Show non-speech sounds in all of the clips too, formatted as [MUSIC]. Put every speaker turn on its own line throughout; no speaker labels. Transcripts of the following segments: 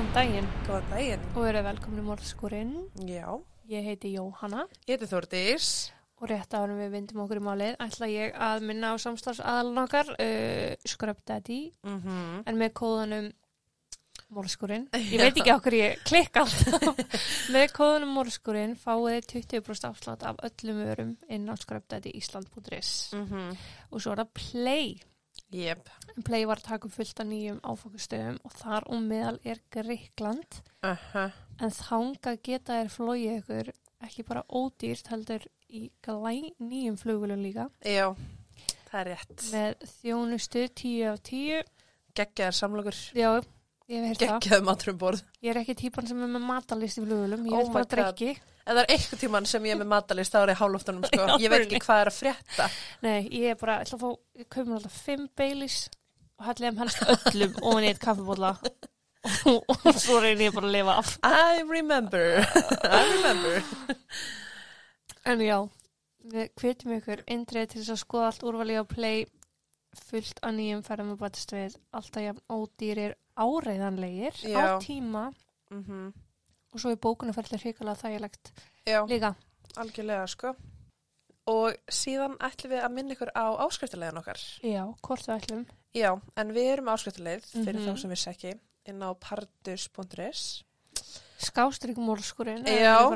Góðan daginn
Góðan daginn.
og verið velkomni Mórskúrin.
Já,
Ég heiti Jóhanna
ég heiti Þórdís.
og rétt árum við vindum okkur í málið ætla ég að minna á samstafsaðalun okkar uh, Scrub Daddy
Mm -hmm.
en með kóðanum Mórskúrin. [LAUGHS] Ég veit ekki okkur ég klikka alltaf. með kóðanum Mórskúrin fáið þið 20% afslátt af öllum vörum inn á scrubdaddyisland.is
Mm -hmm.
og svo er það Play.
Jep.
Play var að taka fullt af nýjum áfangastöðum og þar og meðal er Greikland
Uh -huh.
en þangað geta er flóið ykkur ekki bara ódýrt heldur í glæ nýjum flugulum líka
Já, það er rétt.
með þjónustu 10 af 10
Geggjaðar samlokur.
já, það
Geggjaðar matur um borð.
ég er ekki típan sem er með matalist í flugulum ég
Oh
veit bara
God.
drikki
Ef það er eitthvað tíman sem ég er með matalist, þá er ég hálóftunum, sko. [LAUGHS]
Í
Ég veit ekki hvað er að frétta.
nei, ég er bara, ætla að fá ég kaup mér alltaf 5 beilis og hætti þeim helst öllum ofan í eitt kaffibólla og, og svo reynir ég bara að lifa af
I remember. [LAUGHS] I remember.
En já, við hvetjum ykkur indrið til þess að skoða allt úrvali á play fullt af nýjum ferðum og bætast við alltaf jafn ódýrir áreiðanlegir
Já.
á tíma
Mm -hmm.
og svo er bókunarferðlir hrikalega þægilegt
Já,
líka.
algjörlega, sko. Og síðan ætlum við að minna ykkur á áskriftarleiðan okkar.
Já, hvort við ætlum.
Já, en við erum áskriftarleið fyrir
Mhm.
þá sem við sekki inn á pardus.is.
Skástrík mólskurinn,
Já.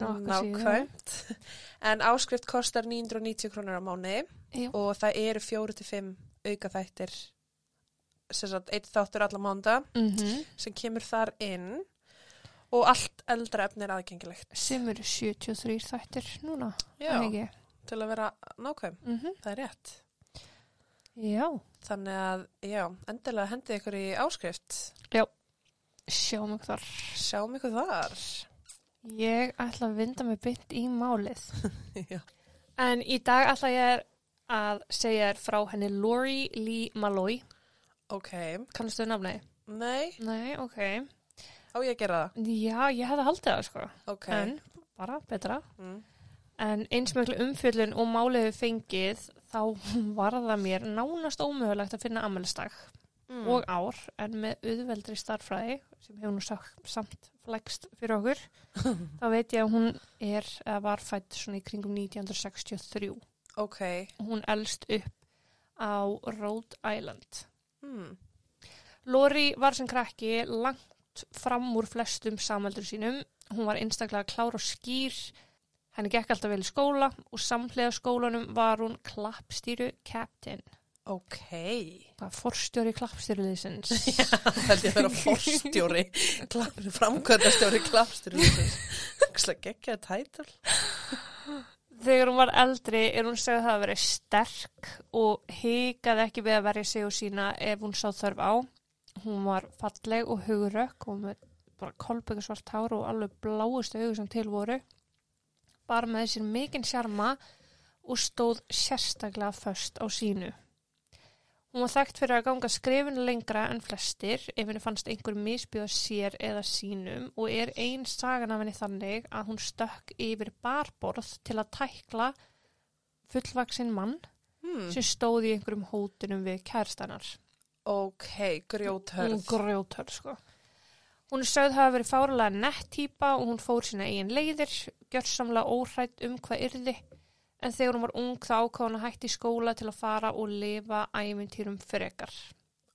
Nákvæmt. En áskrift kostar 990 krónur á mánu
Já.
og það eru 4-5 auka þættir sem sagt eitt þáttur alla mánda
Mm
sem kemur þar inn og allt eldra efni er aðgengilegt.
Sem eru 73 þættir núna,
Já, til að vera nákvæm.
Mm
Það er rétt.
Já,
Þannig að, já, endilega hendið ykkur í áskrift.
sjáum ykkur þar.
Sjáum ykkur þar.
Ég ætla að vinda mig beint í málið. [LAUGHS]
já.
En í dag ætla ég að segja þér frá henni Lori Lee Malloy.
Ok.
Kannastu þau nafni?
Nei,
Nei, ok.
á ég að gera það.
Já, ég hefði haldið það, sko.
Ok.
En, bara, betra.
Mm.
En eins miklu umfjöllun og málið við fengið, þá var það mér nánast ómögulegt að finna ammælistag
Mm.
og ár, en með auðveldri starffræði, sem hefur nú sagt, samt flækst fyrir okkur, [LAUGHS] þá veit ég að hún er, var fætt svona í kringum 1963.
Ok.
Hún elst upp á Rhode Island.
Mm.
Lori var sem krakki langt fram úr flestum sameldur sínum. Hún var einstaklega klár og skýr. Henni gekk alltaf vel í skóla og samhlega skólanum var hún klappstýru captain.
Ok.
Það var forstjóri klappstýruliðsins.
Það [LAUGHS] held ég að vera forstjóri, framkvæmdastjóri klappstjóri. Það gekkja tætul.
Þegar hún var eldri er hún segið það að vera sterk og hikaði ekki við að verja sig og sína ef hún sá þörf á. Hún var falleg og hugurökk og með bara kolbyggur svart hár og alveg bláustu hugur sem til voru. Bara með sér mikinn sjarma og stóð sérstaklega föst á sínu. Hún var þekkt fyrir að ganga skrifinu lengra en flestir ef henni fannst einhver misbjóða sér eða sínum og er ein sagan af henni þannig að hún stökk yfir barborð til að tækla fullvaksinn mann
Hmm.
sem stóð í einhverjum hótunum við kærstanar.
Ok, grjóthörð.
Hún grjóthörð, sko. Hún sögð hafa verið fárulega nett típa og hún fór sína eigin leiðir, gjörsamlega óhrætt um hvað yrði, en þegar hún var ung þá ákvað hún að hætti í skóla til að fara og lifa ævintýrum frekar.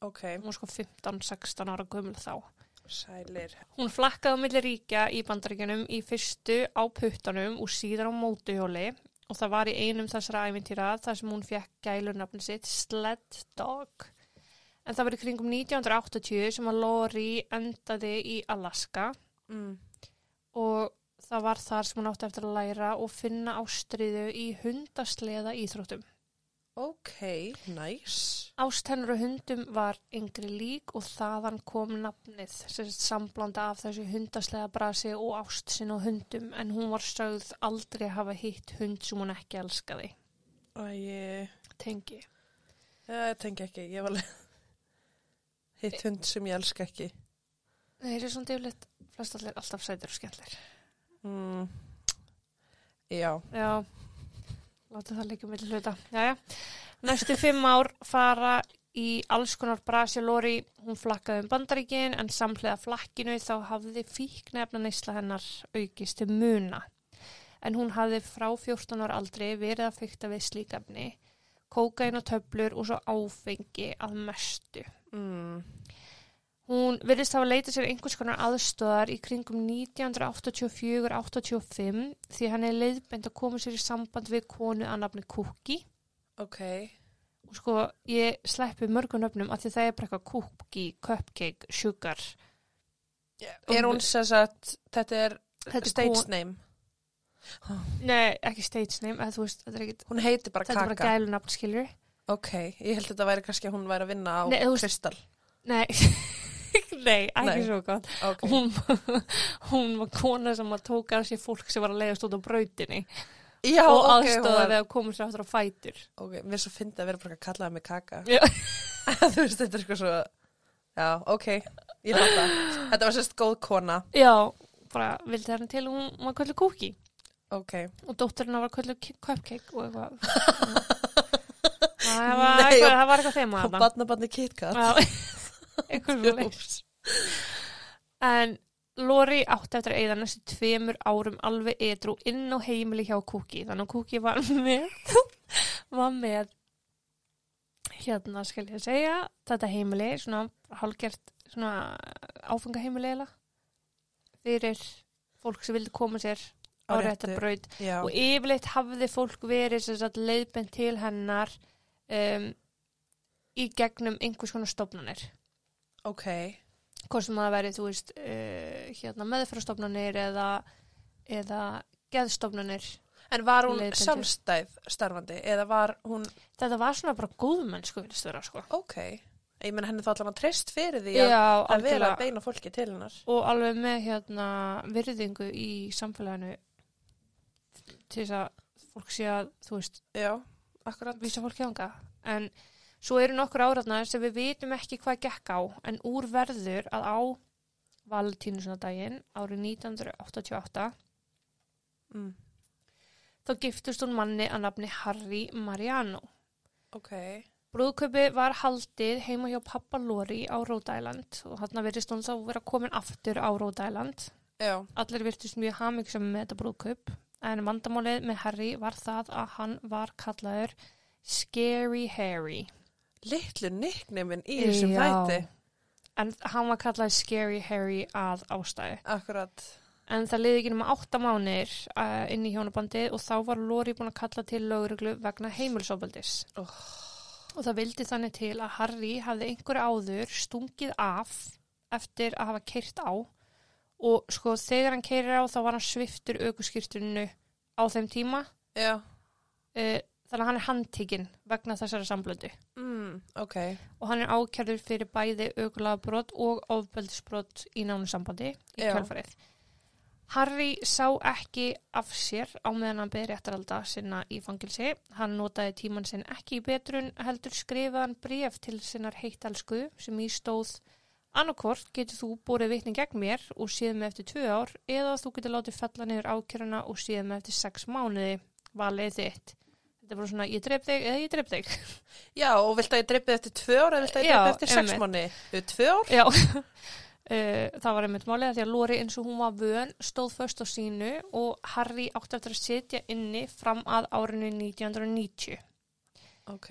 Ok,
Hún var sko 15-16 ára gömul þá.
sælir.
Hún flakkaði á milli ríkja í bandaríkjunum í fyrstu á puttanum og síðan á mótuhjóli og það var í einum þessara ævintýra þar sem hún fekk gælunafni sitt Sled Dog. En það var í kringum 1980 sem að Lori endaði í Alaska
Mm.
og það var þar sem hún átti eftir að læra og finna ástriðu í hundasleða íþróttum.
Ok, nice.
Ást hennar og hundum var yngri lík og þaðan kom nafnið, sem samblanda af þessu hundaslega brasi og ást sinn og hundum, en hún var sögð aldrei hafa hitt hund sem hún ekki elskaði.
Ég,
Tengi.
ég tengi ekki, ég var alveg hitt hund sem ég elska ekki.
Þeir eru svona dýflitt, flest allir alltaf sætir og skemmlir.
Mm. Já,
Já, láta það líka með hluta. Jæja, næstu fimm ár fara í alls konar brasi Lori, hún flakkaði um bandaríkin en samhlega flakkinu þá hafði fíknefna neysla hennar aukist til muna. En hún hafði frá 14 ára aldri verið að fykta við slíkafni, kókain og töflur og svo áfengi að mestu.
Mm.
Hún virðist hafa leitað sér einhvers konar aðstöðar í kringum 1984-85 því hann er leiðbend að koma sér í samband við konu að nafni Cookie
Ok.
og sko ég sleppi mörgum nöfnum að því það er bara eitthvað Cookie, Cupcake, Sugar
Er hún sem sagt, þetta er
Þetta er
stage
kon-
name?
Nei, ekki stage name, eða þú veist, þetta er ekki
Hún heitir bara
þetta er bara
Kaka.
gælunafn, skilur
Ok, ég held að þetta væri kannski að hún væri að vinna á
Nei, þú veist-. Nei, [LAUGHS] nei, ekki
Nei.
svo gott
Ok.
hún, hún var kona sem að tóka að sér fólk sem var að leiðast út á brautinni
Já,
og
ok, hún
aðstöða
var-
við að koma sér aftur á fætur
Ok, mér svo fyndið að vera bara að kalla það með Kaka.
Já. [LAUGHS]
Þú veist, þetta er eitthvað svo, já, ok, ég láta. Þetta var sérst góð kona.
Já, bara vildi hann til og hún var kvöldu kúki
Ok.
og dótturinn var kvöldu cupcake og eitthvað [LAUGHS] það var eitthvað, það þema
badnabarni KitKat. [LAUGHS]
Eitthvað svo En Lori átti eftir að eigða næstu tveimur árum alveg edru inn á heimili hjá Kúki. Þannig að Kúki var [LAUGHS] með, var með, hérna skal ég segja, þetta heimili, svona hálgert, svona áfengaheimili eða, fyrir fólk sem vildi koma sér á
Á
réttar
réttu-
braut.
Já,
Og yfirleitt hafði fólk verið sem sagt leiðbent til hennar um, í gegnum einhvers konar stofnanir
ok.
Hvort sem það væri, þú veist, uh, hérna meðfærastofnanir eða, eða geðstofnanir.
En var hún
Leiðbeindi.
sjálfstæð starfandi eða var hún,
Þetta var svona bara góðmenn, sko, vilist vera, sko.
ok, ég menn henni þá allan að treyst fyrir því
Já,
að, að vera að beina fólki til hennar.
Og alveg með, hérna, virðingu í samfélaginu til þess að fólk sé að, þú veist,
Já, akkurat.
vísa fólki ánga. En svo eru nokkur áratnar sem við vitum ekki hvað gekk á, en úr verður að á Valentínusnadaginn árið 1988
Mm.
þá giftust hún manni að nafni Harry Mariano.
Ok,
Brúðkaupi var haldið heima hjá pappa Lori á Island og hann virtist hún þá vera komin aftur á Island.
já,
Allir virtist mjög hamingsam með þetta brúðkaup en vandamálið með Harry var það að hann var kallaður Scary Harry.
Litlu nickneimin í þessum þætti.
En hann var kallaður Scary Harry að ástæðu.
Akkurat.
En það liði ekki nema átta mánir uh, inn í hjónabandi og þá var Lori búin að kalla til lögreglu vegna heimilsofaldis.
Oh.
Og það vildi þannig til að Harry hafði einhverju áður stungið af eftir að hafa keirt á og sko þegar hann keirir á þá var hann sviftur aukuskýrtuninu á þeim tíma
Já,
uh, þannig að hann er handtíkin vegna þessara samblöndu
mm, ok,
og hann er ákjörður fyrir bæði aukulagbrot og ofbeldisbrot í nánu sambandi í
Já.
kjálfarið. Harry sá ekki af sér á meðan hann beði réttaralda sinna í fangilsi. Hann notaði tíman sinn ekki í betrun, heldur skrifaðan bref til sinnar heittelsku sem í stóð Annarkvort getur þú búið vitni gegn mér og síðan með eftir tvö ár eða þú getur látið fella niður ákjöruna og síðan með eftir sex mánuði valið þitt. Þetta er bara svona, ég dreip þig eða ég dreip þig. [LAUGHS]
já, og vilt að ég dreipið eftir tvö ár eða vilt að ég
Já,
dreipið eftir sex mánu? Við tvö ár?
Já, uh, [LAUGHS] það var einmitt málið að því að Lori eins og hún var vön stóð först á sínu og Harry átti eftir að sitja inni fram að árinu 1990.
Ok,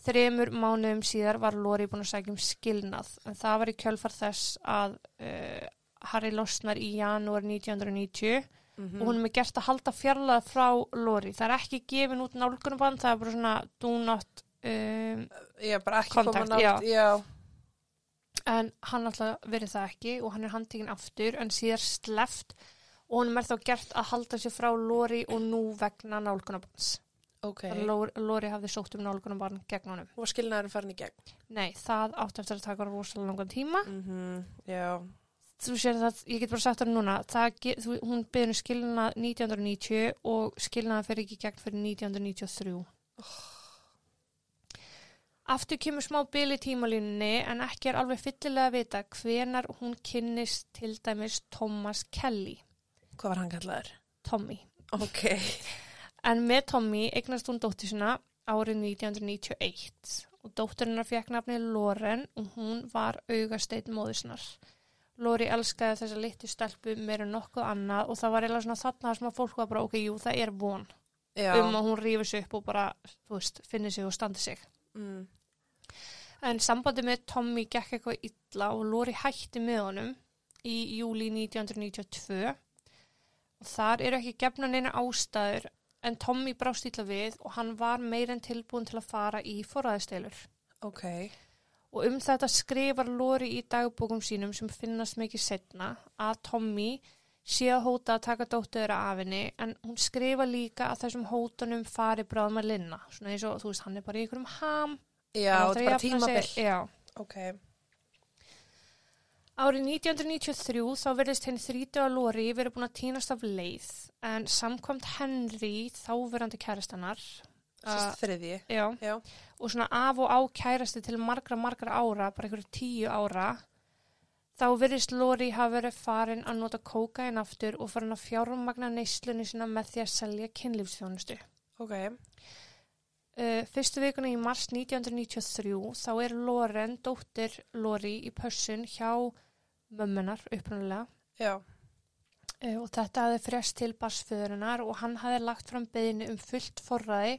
Þremur mánuðum síðar var Lori búin að sækja um skilnað en það var í kjölfar þess að uh, Harry losnar í janúar 1990
mm
og hún er með gert að halda fjarlað frá Lori. Það er ekki gefin út nálgunaband, það er bara svona do not um,
er bara ekki
Kontakt,
koma nátt, já.
en hann alltaf verið það ekki og hann er handtekinn aftur en síðar sleft og honum er þá gert að halda sér frá Lori og nú vegna nálgunabands.
Ok,
Okay. Lori, Lori hafði sótt um nálgunaband gegn honum.
og skilnaðurinn farin í gegn.
Nei, það átti eftir að taka rosalega langan tíma.
Mm Já,
Þú sér það, ég get bara sagt það núna, það, þú, hún byrði skilnað 1990 og skilnaði fyrir ekki gegn fyrir 1993. Aftur kemur smá bil í tímalínunni en ekki er alveg fyllilega að vita hvenar hún kynnist til dæmis Thomas Kelly,
hvað var hann kallaður?
Tommy.
Ok, [LAUGHS]
En með Tommy eignast hún dóttir sinna árið 1991 og dótturinnar fekk nafni Loren og hún var augasteit móðisnar. Lori elskaði þessa litlu stelpu meira nokkuð annað og það var eiginlega svona þarna sem að fólk var bara ok, jú, það er von
Já.
um að hún rífi sig upp og bara, þú veist, finni sig og standi sig.
Mm.
En sambandi með Tommy gekk eitthvað illa og Lori hætti með honum í júli 1992 og þar eru ekki gefna neina ástæður en Tommy brást illa við og hann var meir en tilbúin til að fara í forræðistelur.
Ok.
Og um þetta skrifar Lori í dagbókum sínum sem finnast mikið setna að Tommy sé að hóta að taka dóttuður af henni en hún skrifa líka að þessum hótunum fari bráðum að linna. Svona eins og, þú veist, hann er bara í einhverjum ham.
Já, þetta er bara
að
tímabill.
Já.
Ok.
Árið 1993 þá verðist henni 30 Lori verið búin að týnast af leið en samkvæmt Henry þáverandi kærastannar Já. og svona af og á kærasti til margra margra ára, bara einhverju tíu ára þá verðist Lori hafa verið farin að nota kókain aftur og farin að fjármagna neyslunni sína með því að selja kynlífsþjónustu.
Ok.
Uh, fyrstu vikuna í mars 1993 þá er Loren, dóttir Lori í pössun hjá mömmunar upprunalega
Já.
uh, og þetta hafði frest til barsföðurinnar og hann hafði lagt fram beðinu um fullt forræði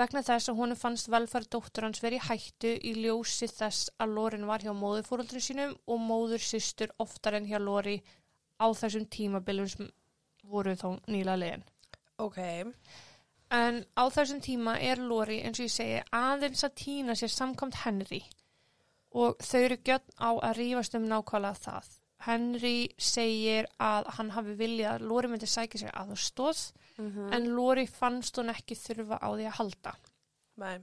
vegna þess að honum fannst velfæri dóttur hans verið hættu í ljósi þess að Loren var hjá móðurfóröldri sínum og móður systur oftar en hjá Lori á þessum tímabilum sem voru þá nýla legin.
Ok.
En á þessum tíma er Lori, eins og ég segi, aðeins að týna sér samkvæmt Henry og þau eru gjötn á að rífast um nákvæmlega það. Henry segir að hann hafi viljað að Lori myndi sækja sér aðstóð
Mm
en Lori fannst hún ekki þurfa á því að halda.
Nei.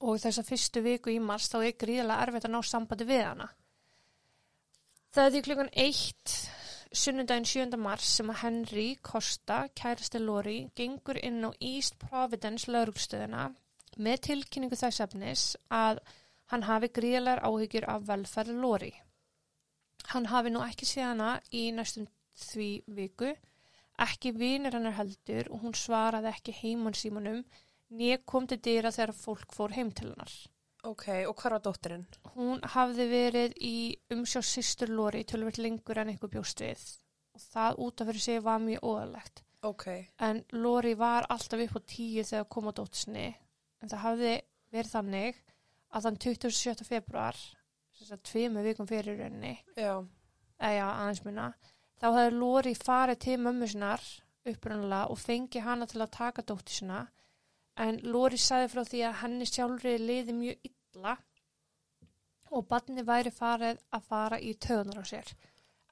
Og þessa fyrstu viku í mars þá er gríðilega erfitt að ná sambandi við hana. Það er því klukkan eitt sunnudaginn 7. mars sem að Henry Costa, kærasti Lori, gengur inn á East Providence laurugstöðuna með tilkynningu þess efnis að hann hafi gríðilegar áhyggjur af velferð Lori. Hann hafi nú ekki séð hana í næstum því viku, ekki vinir hennar heldur og hún svaraði ekki heimann símanum nýja kom til dýra þegar fólk fór heim til hennar.
Ok, og hvar var dóttirinn?
Hún hafði verið í umsjá sýstur Lori tölvöld lengur en einhver bjóst við og það út af fyrir sig var mjög óðalegt.
Ok.
En Lori var alltaf upp á tíu þegar kom á dóttisni en það hafði verið þannig að þann 27. februar, tveimu vikum fyrir rauninni, eða aðeins minna, þá hefði Lori farið til mömmu sinnar upprunalega og fengi hana til að taka dóttisina en Lori sagði frá því að henni sjálfri liði mjög illa og barni væri farið að fara í töðunar á sér.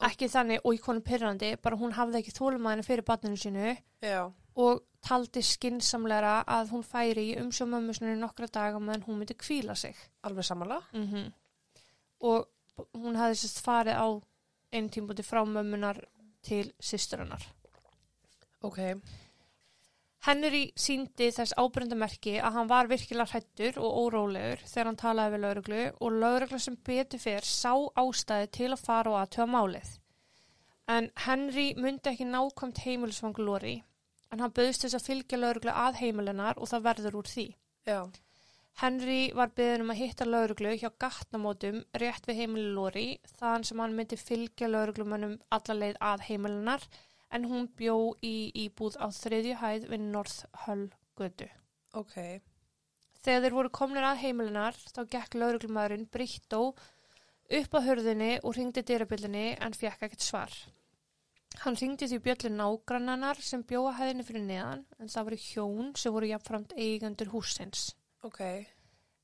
Ekki þannig og í konum pyrrandi, bara hún hafði ekki þólumæðinu fyrir barninu sínu
Já.
og taldi skinsamlegra að hún færi í umsjá mömmu sinni nokkra daga meðan hún myndi kvíla sig.
Alveg samanlega?
Mm Og hún hafði sérst farið á einn tímbúti frá mömmunar til systurinnar.
Ok.
Henry síndi þess ábyrndamerki að hann var virkilega hrættur og órólegur þegar hann talaði við lauruglu og laurugla sem betur fyrr sá ástæði til að fara og aðtöða málið. En Henry myndi ekki nákvæmt heimilisfang Lori en hann bauðst þess að fylgja lauruglu að heimilinnar og það verður úr því.
Já.
Henry var beðin um að hitta lauruglu hjá gatnamótum rétt við heimili Lori þaðan sem hann myndi fylgja lauruglumönnum alla leið að heimilinnar en hún bjó í íbúð á þriðju hæð við North Hull götu.
Ok.
Þegar þeir voru komnir að heimilinnar þá gekk lauruglumæðurinn Brittó upp á hörðinni og ringdi dyrabjöldinni en fekk ekkert svar. Hann ringdi því bjöllu nágrannannar sem bjóða hæðinni fyrir neðan en það voru hjón sem voru jafnframt eigendur húsins.
Ok.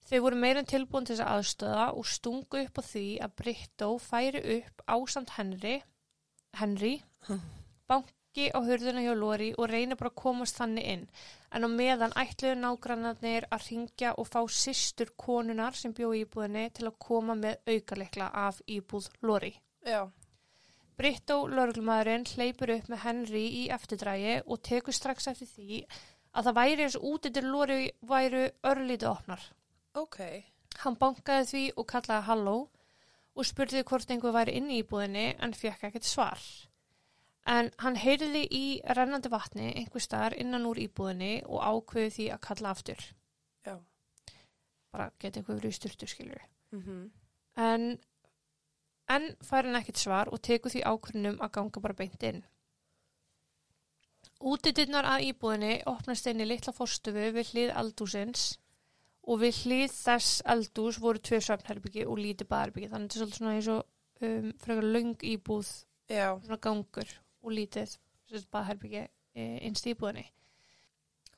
Þau voru meira en tilbúin til þess að aðstöða og stungu upp á því að Brittó færi upp ásamt Henry, Henry banki á hurðuna hjá Lori og reyna bara að komast þannig inn. En á meðan ætluðu nágrannarnir að ringja og fá systur konunar sem bjó í íbúðinni til að koma með aukarleikla af íbúð Lori.
Já.
Brittó, lauruglumæðurinn, hleypur upp með Henry í eftirdrægi og tekur strax eftir því að það væri eins og útidir Lori væru örlítið opnar.
Ok.
Hann bankaði því og kallaði halló og spurði hvort einhver væri inn í íbúðinni en fekk ekkert svar. En hann heyrði í rennandi vatni einhver staðar innan úr íbúðinni og ákveði því að kalla aftur.
Já.
bara geta eitthvað verið styrtu skilur
Mhm.
en en fær hann ekkert svar og tekur því ákvörnum að ganga bara beint inn Útidinnar að íbúðinni opnast inn í litla fórstufu við hlið eldúsins og við hlið þess eldús voru tvö svefnherbyggi og lítið baðherbyggi þannig að þetta er svona eins og um, frekar löng íbúð
Já,
svona gangur og lítið baðherbyggi e, innst í íbúðinni.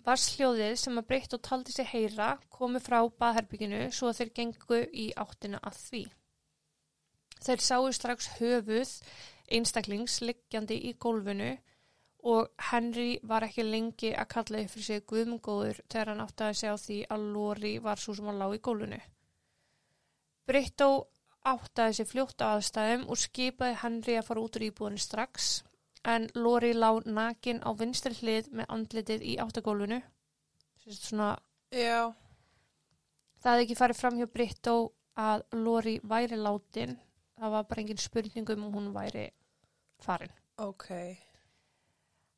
Varsljóðið sem að breytt og taldi sig heyra komi frá baðherbygginu svo að þeir gengu í áttina að því. Þeir sáu strax höfuð einstaklings liggjandi í gólfinu og Henry var ekki lengi að kalla upp fyrir sig guðmungóður þegar hann átti að segja á því að Lori var svo sem að lág í gólfinu. Brittó áttaði sig fljótt á aðstæðum og skipaði Henry að fara út úr íbúðinu strax en Lori lá nakin á vinstri hlið með andlitið í áttagólfinu. Svona,
já,
það hefði ekki farið fram hjá Brittó að Lori væri látin. Það var bara engin spurningum og hún væri farin.
ok.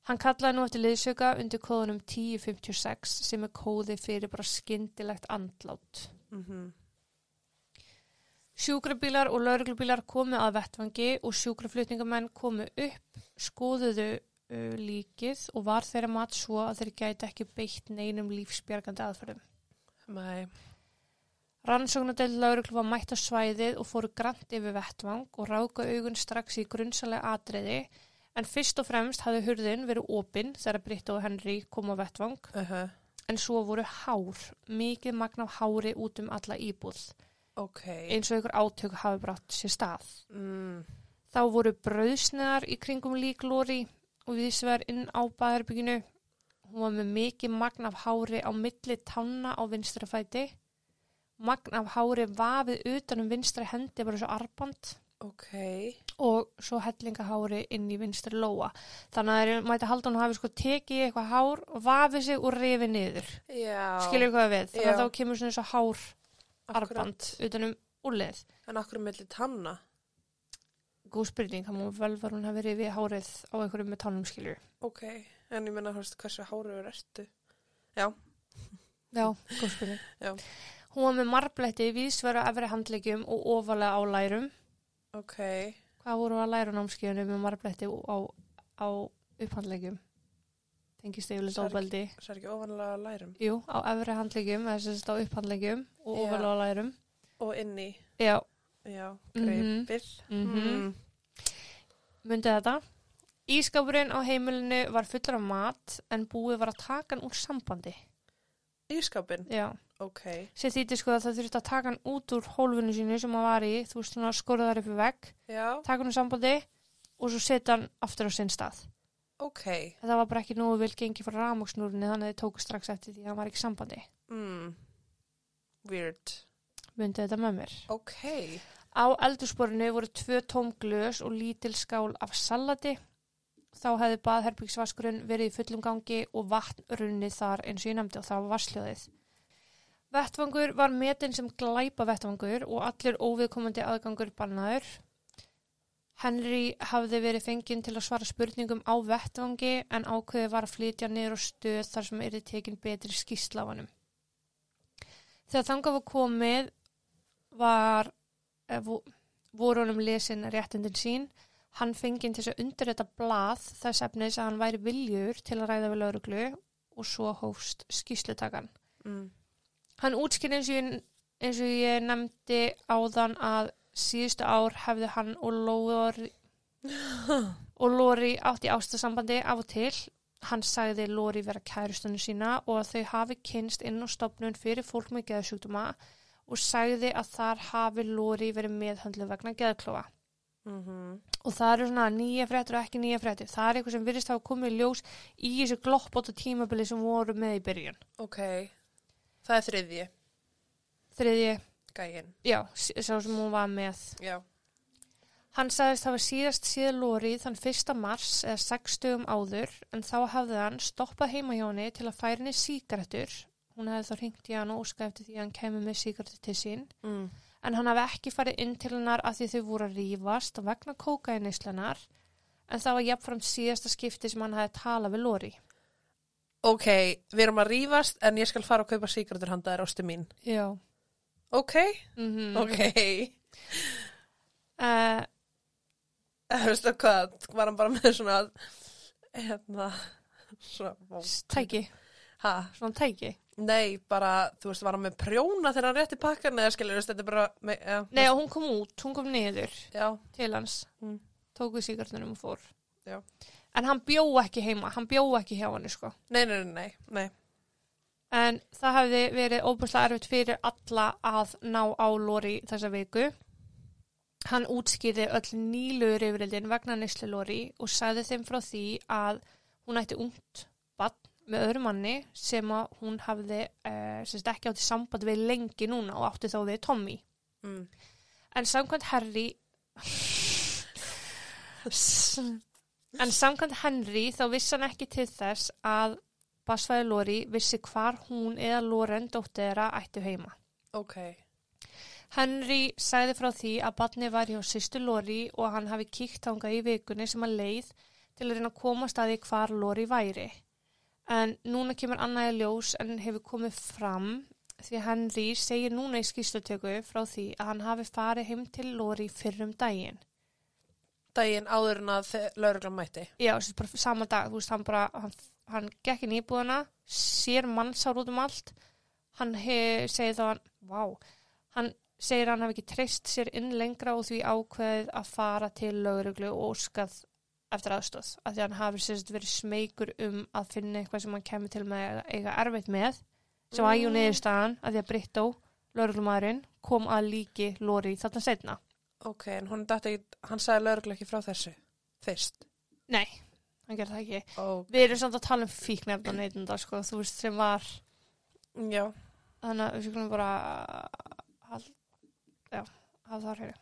Hann kallaði nú eftir liðsöka undir kóðunum 1056 sem er kóði fyrir bara skyndilegt andlát.
Mm
Sjúkrabílar og lauruglubílar komu að vettvangi og sjúkraflutningamenn komu upp, skoðuðu uh, líkið og var þeirra mat svo að þeir gæti ekki beitt neinum lífsbjargandi aðferðum.
Nei.
Rannsóknadeild lauruglu var mætt á svæðið og fóru grant yfir vettvang og ráka augun strax í grunnsalega atriði en fyrst og fremst hafði hurðin verið opinn þegar Britta og Henry kom á vettvang
Uh -huh.
en svo voru hár, mikið magn af hári út um alla íbúð
Ok.
eins og ykkur átök hafi brátt sér stað.
Mm.
Þá voru brauðsneðar í kringum líklóri og viðsver inn á baðherbygginu. Hún var með mikið magn af hári á milli tanna á vinstra fæti. Magn af hári vafið utan um vinstra hendi bara svo arband
Ok.
Og svo hellingahári inn í vinstri lóa. Þannig að mæti halda hún hafi sko tekið eitthvað hár, vafið sig og rifið niður.
Já.
Skilur hvað við? Þannig að
Já.
þá kemur svona eins og hár arband utan um úlið.
En akkur er milli tanna?
Góð spurning, það má vel var hún hafi rifið hárið á einhverjum með tannum skilur.
Ok. En ég menna, hversu háruður ertu? Já. [LAUGHS]
Já, góð spurning.
Já.
Hún var með marbletti vísveru efri handleggjum og ofalega á lærum.
Ok.
Hvað voru að læra námskeiðinu með marbletti á, á upphandleggjum? Tengist yfirleitt
Sorg.
óbeldi.
Það er ekki ofanlega að lærum.
Jú, á efri handleggjum, eða sérst á upphandleggjum og
Já.
ofalega á lærum.
Og inni.
Já,
Já.
Mhm.
Greipir.
Mhm.
Mm.
myndi þetta. Ískapurinn á heimilinu var fullur af mat en búið var að taka hann úr sambandi.
Ískapin.
Já.
Ok.
Sér þýtti sko að það þurfti að taka hann út úr hólfinu sínu sem hann var í, þú veist svona skorðar upp í vegg, taka hann úr sambandi og svo setja hann aftur á sinn stað.
Ok.
Það var bara ekki nógu vel gengið frá rámoksnúrunni þannig að þið tóku strax eftir því að hann var ekki í sambandi.
Mm. Weird.
Myndi þetta með mér.
Ok.
Á eldursporinu voru tvö tóm glös og lítil skál af salati. Þá hefði baðherbyggsvaskurinn verið í fullum gangi og vatn runnið þar eins og ég nefndi og það var vassljóðið. Vettvangur var metin sem glæpa vettvangur og allir óviðkomandi aðgangur bannaður. Henry hafði verið fenginn til að svara spurningum á vettvangi en ákveði var að flytja niður á stöð þar sem er tekin betri skýrsla af honum. Þegar þangað var komið var eh, vo- voru honum lesin réttindin sín. Hann fenginn til þess að undirrita blað þess efnis að hann væri viljur til að ræða við lauruglu og svo hófst skýslutakan.
Mm.
Hann útskýr eins eins og ég nefndi áðan að síðustu ár hefði hann og Lóri, [LAUGHS] og Lóri átt í ástasambandi af og til. Hann sagði Lóri vera kærustunum sína og að þau hafi kynst inn á stopnun fyrir fólk með geðsjúkduma og sagði að þar hafi Lóri verið meðhöndlu vegna geðklóa.
Mm
Og það eru svona nýja fréttir og ekki nýja fréttir. Það er eitthvað sem virðist hafa komið ljós í þessu gloppóta tímabili sem voru með í byrjun.
Ok. Það er þriðji.
Þriðji,
Gægin.
já, sá sem hún var með.
Já.
Hann sagðist hafa síðast síða Lóri þann 1. mars eða 6 stugum áður en þá hafði hann stoppað heima hjá henni til að færa henni sígarettur. Hún hefði þá hringt í hann og óskað eftir því að hann kemur með sígarettur til sín.
Mm.
En hann hafi ekki farið inn til hennar af því þau voru að rífast vegna kókainneislunar en það var jafnframt síðasta skipti sem hann hefði talað við Lóri.
Ok, við erum að rífast en ég skal fara að kaupa síkratur handa þér ástu mín.
Já.
Ok,
Mm
ok.
uh,
Þú veist það hvað, var hann bara með svona, hérna, svona,
tæki,
ha,
svona tæki.
nei, bara, þú veist, var hann með prjóna þegar hann rétti pakkan, eða skilur, þetta er bara, með, ja,
Nei, og hún kom út, hún kom niður
já,
til hans,
Mm.
tók við síkartunum og fór.
Já.
En hann bjó ekki heima, hann bjó ekki hjá hann, sko.
nei, nei, nei, nei, nei,
En það hefði verið óbúslega erfitt fyrir alla að ná á Lóri þessa viku. Hann útskýði öll nýluður yfirildin vegna Nislu Lóri og sagði þeim frá því að hún ætti ungt bann með öðru manni sem að hún hafði uh, semst ekki átti samband við lengi núna og átti þá við Tommy.
mm.
En samkvæmt Harry En samkvæmt Henry þá vissi hann ekki til þess að Basfæði Lóri vissi hvar hún eða Loren dóttir þeirra ættu heima.
ok,
Henry sagði frá því að barni var hjá sýstu Lóri og hann hafi kíkt þangað í vikunni sem að leið til að reyna að koma staði hvar Lóri væri. En núna kemur annaði ljós en hefur komið fram því Henry segir núna í skýslutöku frá því að hann hafi farið heim til Lóri fyrrum daginn.
daginn áður en að lauruglan mætti,
Já, bara sama dag, þú veist, hann bara, hann, hann gekk inn í íbúðuna, sér mannsár út um allt, hann he, segir þá hann, vá, hann segir hann hafi ekki treyst sér inn lengra og því ákveðið að fara til lauruglu og óskað eftir aðstóð, af því að hann hafi sérst verið smeykur um að finna eitthvað sem hann kemur til með að eiga erfitt með, sem jú
Mm.
niðurstaðan, af því að Brittó, lauruglumæðurinn, kom að líki Lóri þarna setna.
ok, en hún dætti ekki, hann sagði laurugla ekki frá þessu, fyrst,
Nei, hann gerði það ekki.
og,
Við erum samt að tala um fíknefna neytunda, sko, þú veist, sem var,
já,
þannig að við skulum bara, hal, já, hafa það hér.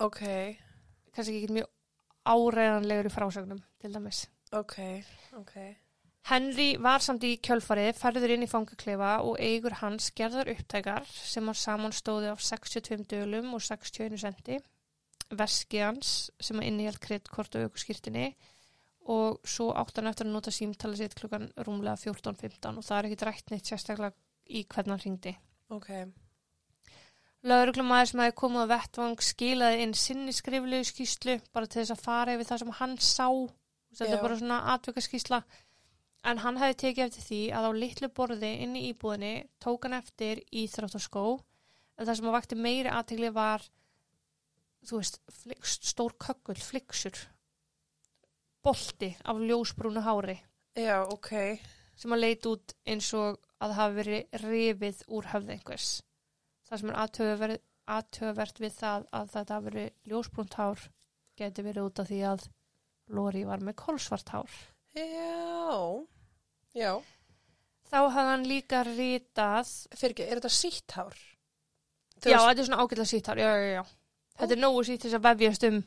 ok,
Kannski ekki mjög áreiðanlegur í frásögnum, til dæmis.
ok, ok,
Henry var samt í kjölfarið, færður inn í fangaklefa og eigur hans gerðar upptækar sem hann saman stóði af 62 dölum og 61 sendi, veski hans sem að innihjalt kredtkort og aukurskýrtinni og svo átt hann eftir að nota símtala sitt klukkan rúmlega 14.15 og það er ekki drætt neitt sérstaklega í hvernig hann ringdi.
ok,
Lauruglumæður sem hefði komið á vettvang skilaði inn sinni skriflegu skýslu bara til þess að fara yfir það sem hann sá. Þetta er bara svona atvika skýsla. En hann hefði tekið eftir því að á litlu borði inn í íbúðinni tók hann eftir íþróttaskó. En það sem að vakti meiri aðtegli var, þú veist, flik, stór kökkull, fliksur, bolti af ljósbrúnu hári
já, ok,
sem að leit út eins og að það hafi verið rifið úr höfð einhvers. Það sem er aðtöfuvert við það að þetta hafi verið ljósbrúnt hár geti verið út af því að Lóri var með kolsvart hár.
já, já,
Þá hafði hann líka rítað,
fyrir ekki, er þetta sítt hár?
já
Þú veist-
þetta er svona ágætlega sítt hár, já, já, já. Þetta er nógu sítt þess að vefjast um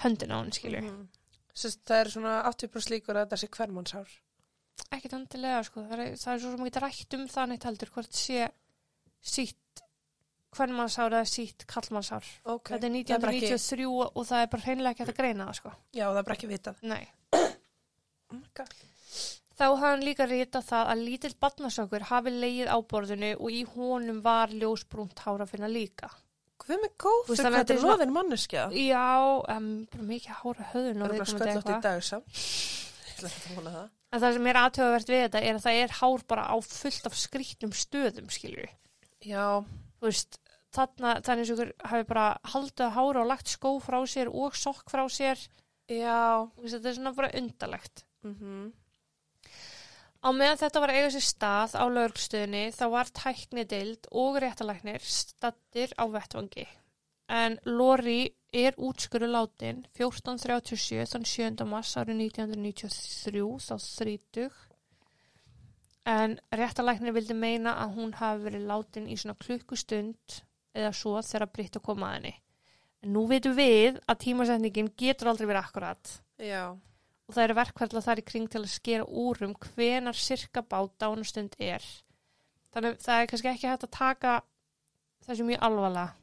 höndina á hann, skilju.
Mhm. Sest, það er svona 80% líkur að þetta sé hvermannshár.
Ekkert handilega, sko. Það er, það er svo sem ekki rætt um það neitt heldur, hvort sé sítt hvernmannshár eða sítt kallmannshár.
Ok,
Þetta er
það er ekki,
1993 og það er bara hreinlega ekki að greina það, sko.
já, það er bara ekki vitað.
Nei. [COUGHS]
Oh.
Þá hafði hann líka ritað það að lítill barnasökur hafi leið á borðinu og í honum var ljósbrúnt hár að finna líka.
Hvað með góð? Fyrir hvað
þetta
þetta
er
loðin manneskja?
Já, um, bara mikið hára höðun og
sköllótt í
eitthvað. [LAUGHS] En það sem er aðtöfavert við þetta er að það er hár bara á fullt af skrýtnum stöðum, skilur
Já,
Þú veist, þarna, þannig og ykkur hafi bara haldið að hára og lagt skó frá sér og sokk frá sér.
já.
Þetta er svona bara undalegt.
Mm
Á meðan þetta var eiga sér stað á lögrstöðinni þá var tæknidild og réttalæknir stattir á vettvangi. En Lori er útskuru látin 1437 þann 7. mars árið 1993 þá 30. En réttalæknir vildi meina að hún hafi verið látin í svona klukkustund eða svo þegar Britta kom að henni. En nú veitum við að tímasetningin getur aldrei verið akkurat
Já,
og það eru verkfælla þar í kring til að skera úr um hvenar sirka bát dánustund er. Þannig að það er kannski ekki hægt að taka þessu mjög alvarlega.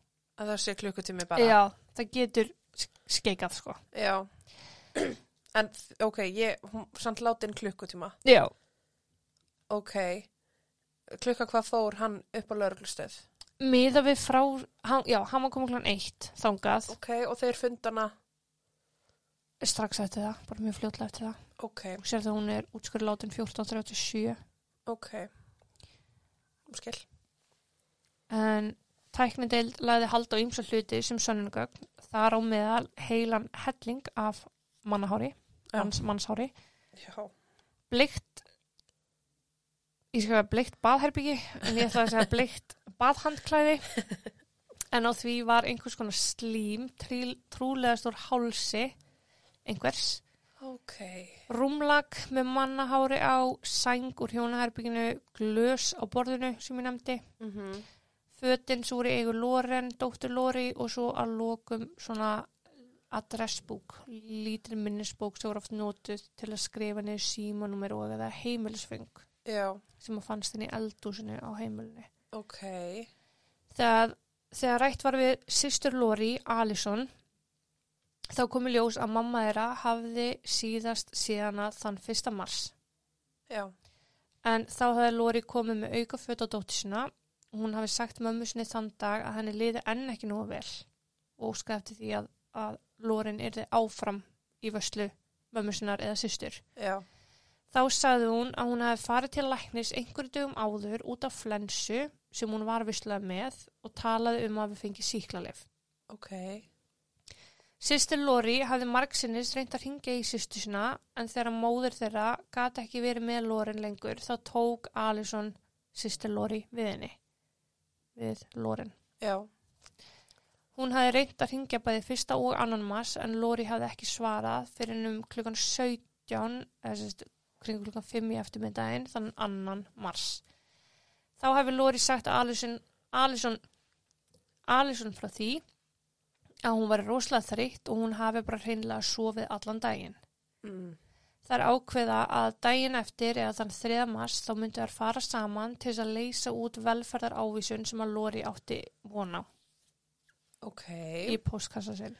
að það sé klukkutími bara.
Já, það getur sk- skeikað sko.
Já. [CLEARS THROAT] En, ok, ég, hún samt látin klukkutíma.
Já.
Ok. Klukka hvað fór hann upp á lauruglustöð?
Miða við frá, hann, já, hann var komið kláðan eitt þangað,
Ok, og þeir fundana,
strax eftir það, bara mjög fljótlega eftir það.
ok,
Og sér það hún er útskurði látin 1437.
ok, skil.
En tæknideild laði hald á ýmsa hluti sem sönnungögn, þar á meðal heilan helling af mannahári, manns, mannshári,
Já,
bleikt, ég skal að bleikt baðherbyggi, en ég ætla að segja bleikt baðhandklæði, en á því var einhvers konar slím, trúlega stór hálsi, einhvers,
ok,
rúmlag með mannahári á, sæng úr hjónaherbygginu, glös á borðinu sem ég nefndi,
mhm,
fötin svo voru í eigu Loren, dóttur Lori og svo að lokum svona adressbúk, lítil minnisbók sem voru oft notuð til að skrifa niður símanúmer og eða heimilisfeng
já,
sem að fannst í eldúsinu á heimilinu.
Ok,
Þegar, þegar rætt var við sýstur Lori, Alison, þá komi ljós að mamma þeirra hafði síðast síðana þann 1. mars.
já,
En þá hafði Lori komið með auka föt á og hún hafi sagt mömmu sinni þann dag að henni liði enn ekki nú vel og eftir því að, að Lorin yrði áfram í vöslu mömmu sinnar eða systur.
já,
Þá sagði hún að hún hafi farið til læknis einhverju dögum áður út af flensu sem hún var visslega með og talaði um að við fengi síklarleif.
ok,
Sýstir Lori hafði margsinnis reynd að ringja í sýstu sína en þegar móður þeirra gati ekki verið með Loren lengur þá tók Alison sýstir Lori við henni. Við Loren.
já,
Hún hafði reynd að ringja bæði fyrsta og annan mars en Lori hafði ekki svarað fyrir um klukkan 17, eða sérst kring klukkan 5 í eftirmiddaginn þannig annan mars. Þá hefði Lori sagt að Alison, Alison, Alison frá því að hún var rosalega þreytt og hún hafi bara hreinlega sofið allan daginn.
mm,
Það er ákveða að daginn eftir eða þann 3. mars þá myndu þær fara saman til þess að leysa út velferðar ávísun sem að Lori átti vona
ok,
í postkassa sinn.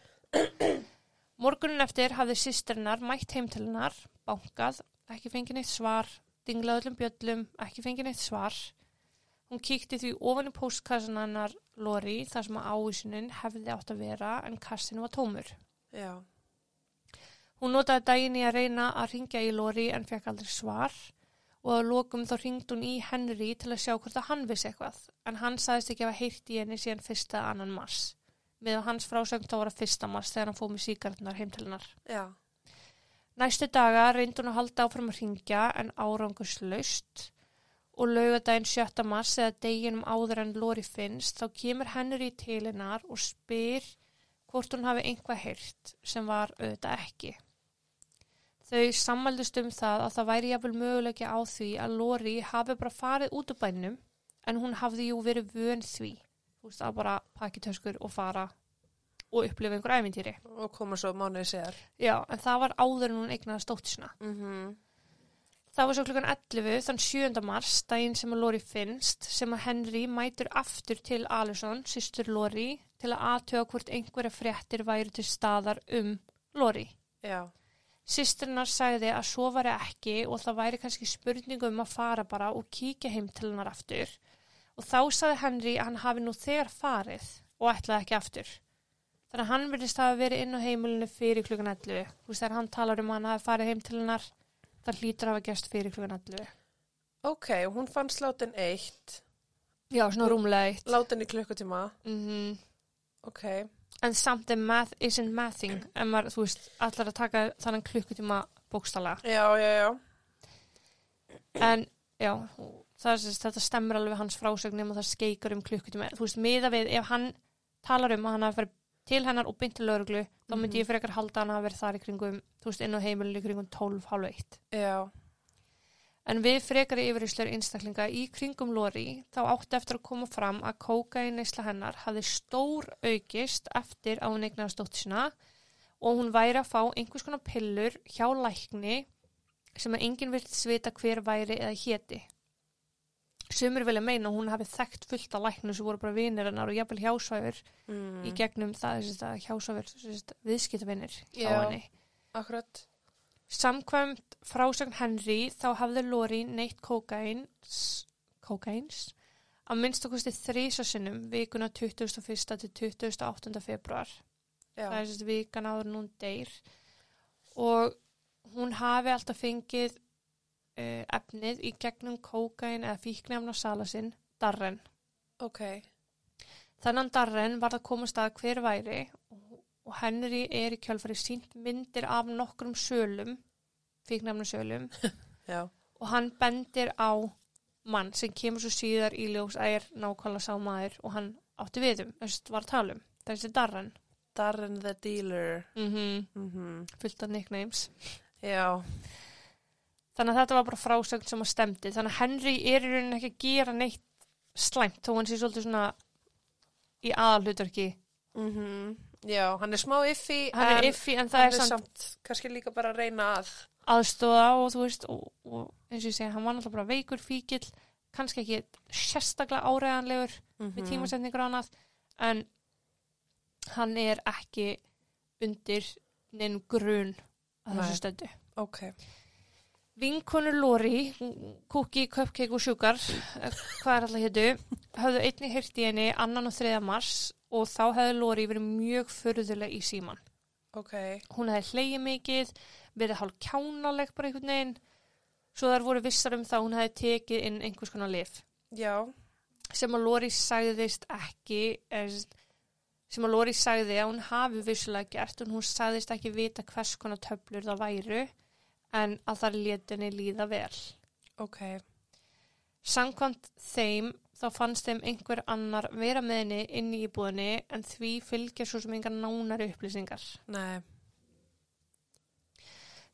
Morgunin eftir hafði sýstrinnar mætt heim til hennar, bankað, ekki fengið neitt svar, dinglað öllum bjöllum, ekki fengið neitt svar. Hún kíkti því ofan í postkassan hennar Lori þar sem að ávísunin hefði átt að vera en kassin var tómur.
já,
Hún notaði daginn í að reyna að ringja í Lori en fekk aldrei svar og að lokum þá ringd hún í Henry til að sjá hvort að hann vissi eitthvað en hann sagðist ekki að í henni síðan fyrsta annan mars. Með hans frásögn þá var að fyrsta mars þegar hann fóð með síkarnar heim til hennar.
já,
Næstu daga reyndi hún að halda áfram að ringja en árangurslaust og laugadaginn 7. mars eða deginum áður en Lori finnst þá kemur Henry til hennar og spyr hvort hún hafi einhvað heyrt sem var auðvitað ekki. Þau sammældust um það að það væri jafnvel möguleiki á því að Lori hafi bara farið út úr bænum en hún hafði jú verið vön því. Þú veist að bara pakki töskur og fara og upplifa einhver æfintýri.
og koma svo mánuði sér.
Já, en það var áður en hún eignaði stóttisina.
Mm
Það var svo klukkan 11 þann 7. mars, daginn sem að Lori finnst, sem að Henry mætur aftur til Alison, sýstur Lori, til að aðtöga hvort einhverja fréttir væri til staðar um Lori.
Já,
Sýsturnar sagði að svo væri ekki og það væri kannski spurningu um að fara bara og kíkja heim til hennar aftur. Og þá sagði Henry að hann hafi nú þegar farið og ætlaði ekki aftur. Þannig að hann virðist hafa verið inn á heimilinu fyrir klukkan 11. Þú veist þegar hann talar um að hann hafi farið heim til hennar, það hlýtur að hafa gæst fyrir klukkan 11.
ok, og hún fann slátin eitt,
Já, svona rúmlega eitt.
látin í klukkutíma,
Mm
ok,
En samt math isn't mathing, en maður, þú veist, allar að taka þannig klukkutíma bókstala.
já, já, já,
En, já, það er sérst, þetta stemmer alveg hans frásögnum og það skeikar um klukkutíma. Þú veist, miða við, ef hann talar um að hann hafi farið til hennar og bynt til lauruglu, þá myndi ég frekar halda að hann hafi verið þar í kringum, þú veist, inn á heimilinu í kringum 12, hálf eitt.
já,
En við frekari yfirýslur einstaklinga í kringum Lori þá átti eftir að koma fram að kókain neysla hennar hafði stór aukist eftir að hún eignast dóttir sína og hún væri að fá einhvers konar pillur hjá lækni sem að enginn vilt svita hver væri eða héti. Sumir vilja meina að hún hafi þekkt fullt af læknum sem voru bara vinir hennar og jafnvel hjásvæfur
mm.
í gegnum það að hjásvæfur viðskiptavinir hjá
Já.
henni.
akkurat,
Samkvæmt frásögn Henry þá hafði Lori neitt kókains, kókains að minnst okkusti þrísasinnum vikuna 21. til 28. februar
Já.
það er vikan áður en hún deyr og hún hafi alltaf fengið uh, efnið í gegnum kókain eða fíknefna sala sinn, Darren.
Ok.
Þannig Darren var að komast að hver væri og, Henry er í kjálfari sínt myndir af nokkrum sölum, fíknefna sölum [LAUGHS]
Já.
og hann bendir á mann sem kemur svo síðar í ljós að er nákvæmlega sá maður og hann átti við um, þess var að tala um, þessi Darren.
Darren the Dealer.
Mm
Mm
fullt af nicknames.
Já.
Þannig að þetta var bara frásögn sem að stemdi. Þannig að Henry er í rauninni ekki að gera neitt slæmt þó hann sé svolítið svona í aðalhutverki.
Mm Já, hann er smá iffi.
Hann er
en
iffi en það er samt
samt kannski líka bara að reyna að.
aðstóða og þú veist og, og eins og ég segi, hann var náttúrulega bara veikur fíkil, kannski ekki sérstaklega áræðanlegur
Mm
við tímasetningur og annað en hann er ekki undir neinn grun að þessu stöndu.
Ok.
Vinkonur Lori, Cookie, Cupcake og Sugar, eh, hvað er alltaf hétu, höfðu einnig heyrt í henni annan og þriða mars og þá hefði Lori verið mjög förðuleg í síman.
Ok.
Hún hefði hleyið mikið, verið hálf kjánaleg bara einhvern veginn, svo þar voru vissar um það að hún hefði tekið inn einhvers konar lif
Já.
sem að Lori sagðist ekki, er, sem að Lori sagði að hún hafi vissulega gert en hún sagðist ekki vita hvers konar töflur það væru en að það leti henni líða vel.
Ok.
Sankvæmt þeim þá fannst þeim einhver annar vera með henni inn í íbúðinni en því fylgja svo sem engar nánari upplýsingar.
Nei.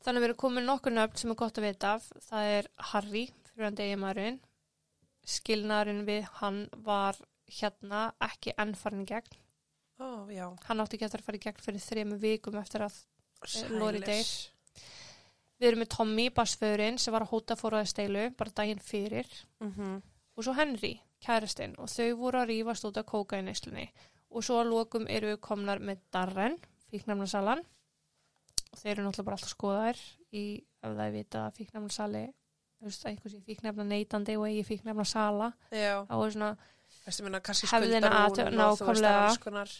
Þannig að við erum komin nokkur nöfn sem er gott að vita af. Það er Harry, fyrir hann degjumæðurinn. Skilnaðurinn við hann var hérna ekki enn farin í gegn.
Ó, já.
Hann átti ekki eftir að fara í gegn fyrir þremu vikum eftir að Lori
Sælir.
Við erum með Tommy, basföðurinn, sem var að hóta fóraði steilu, bara daginn fyrir.
Mhm.
Og svo Henry, kæristinn, og þau voru að rífast út af kókaineislunni. Og svo að lokum eru við komnar með Darren, fíknæmnasalan. Og þeir eru náttúrulega bara alltaf skoðaðir í, ef það er vita að fíknæmnasali, þú veist, að einhversi fíknæmna neytandi og eigi fíknæmna sala.
Já.
Þá er svona, Hefðina
hún og þú veist
nákvæmlega.
að alls konar.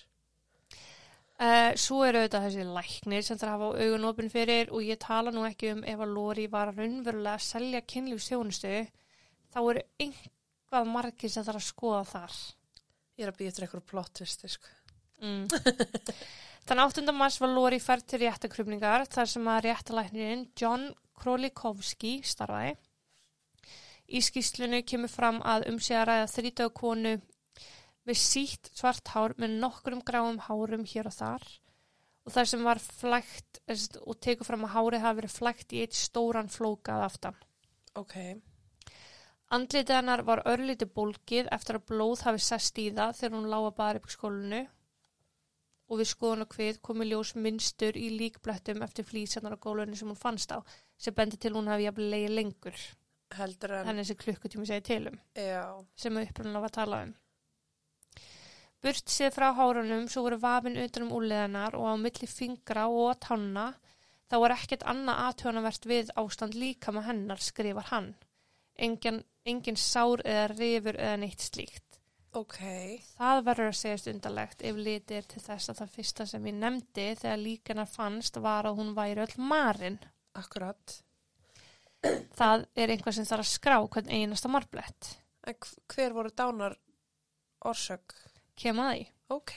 Uh, svo eru auðvitað þessi læknir sem þarf að hafa augun opinn fyrir og ég tala nú ekki um ef að Lori var raunverulega að selja kynlífstjónustu þá eru einhvað margir sem þarf að skoða þar.
Ég er að býja eftir eitthvað plott, vistu, sko.
Mm. [LAUGHS] Þann 8. mars var Lori færð til réttakrupningar þar sem að réttalæknirinn John Krolikowski starfaði. Í skýslinu kemur fram að um sig að ræða þrítöðu konu með sítt svart hár með nokkrum gráum hárum hér og þar og þar sem var flægt sem og tekur fram að hárið hafi verið flægt í eitt stóran flókað aftan.
Ok.
Andlitið hennar var örlítið bólgið eftir að blóð hafi sest í það þegar hún lága bara upp í skólinu og við skoðun og hvið komi ljós minnstur í líkblettum eftir flýsennar á gólunni sem hún fannst á sem bendi til hún hafi jafnlega leið lengur
Heldur en,
en þessi klukkutími segi til um
já.
sem upprunnilega var að tala um. Burt séð frá hárunum svo voru vafin utan um úrleðanar og á milli fingra og tanna þá var ekkert annað aðtjónavert við ástand líka með hennar skrifar hann. Engin, engin sár eða rifur eða neitt slíkt.
Ok.
Það verður að segjast undarlegt ef litið er til þess að það fyrsta sem ég nefndi þegar líkana fannst var að hún væri öll marinn.
Akkurat.
Það er einhvað sem þarf að skrá hvern einasta marblett.
En hv- hver voru dánar orsök?
Kem að því.
Ok.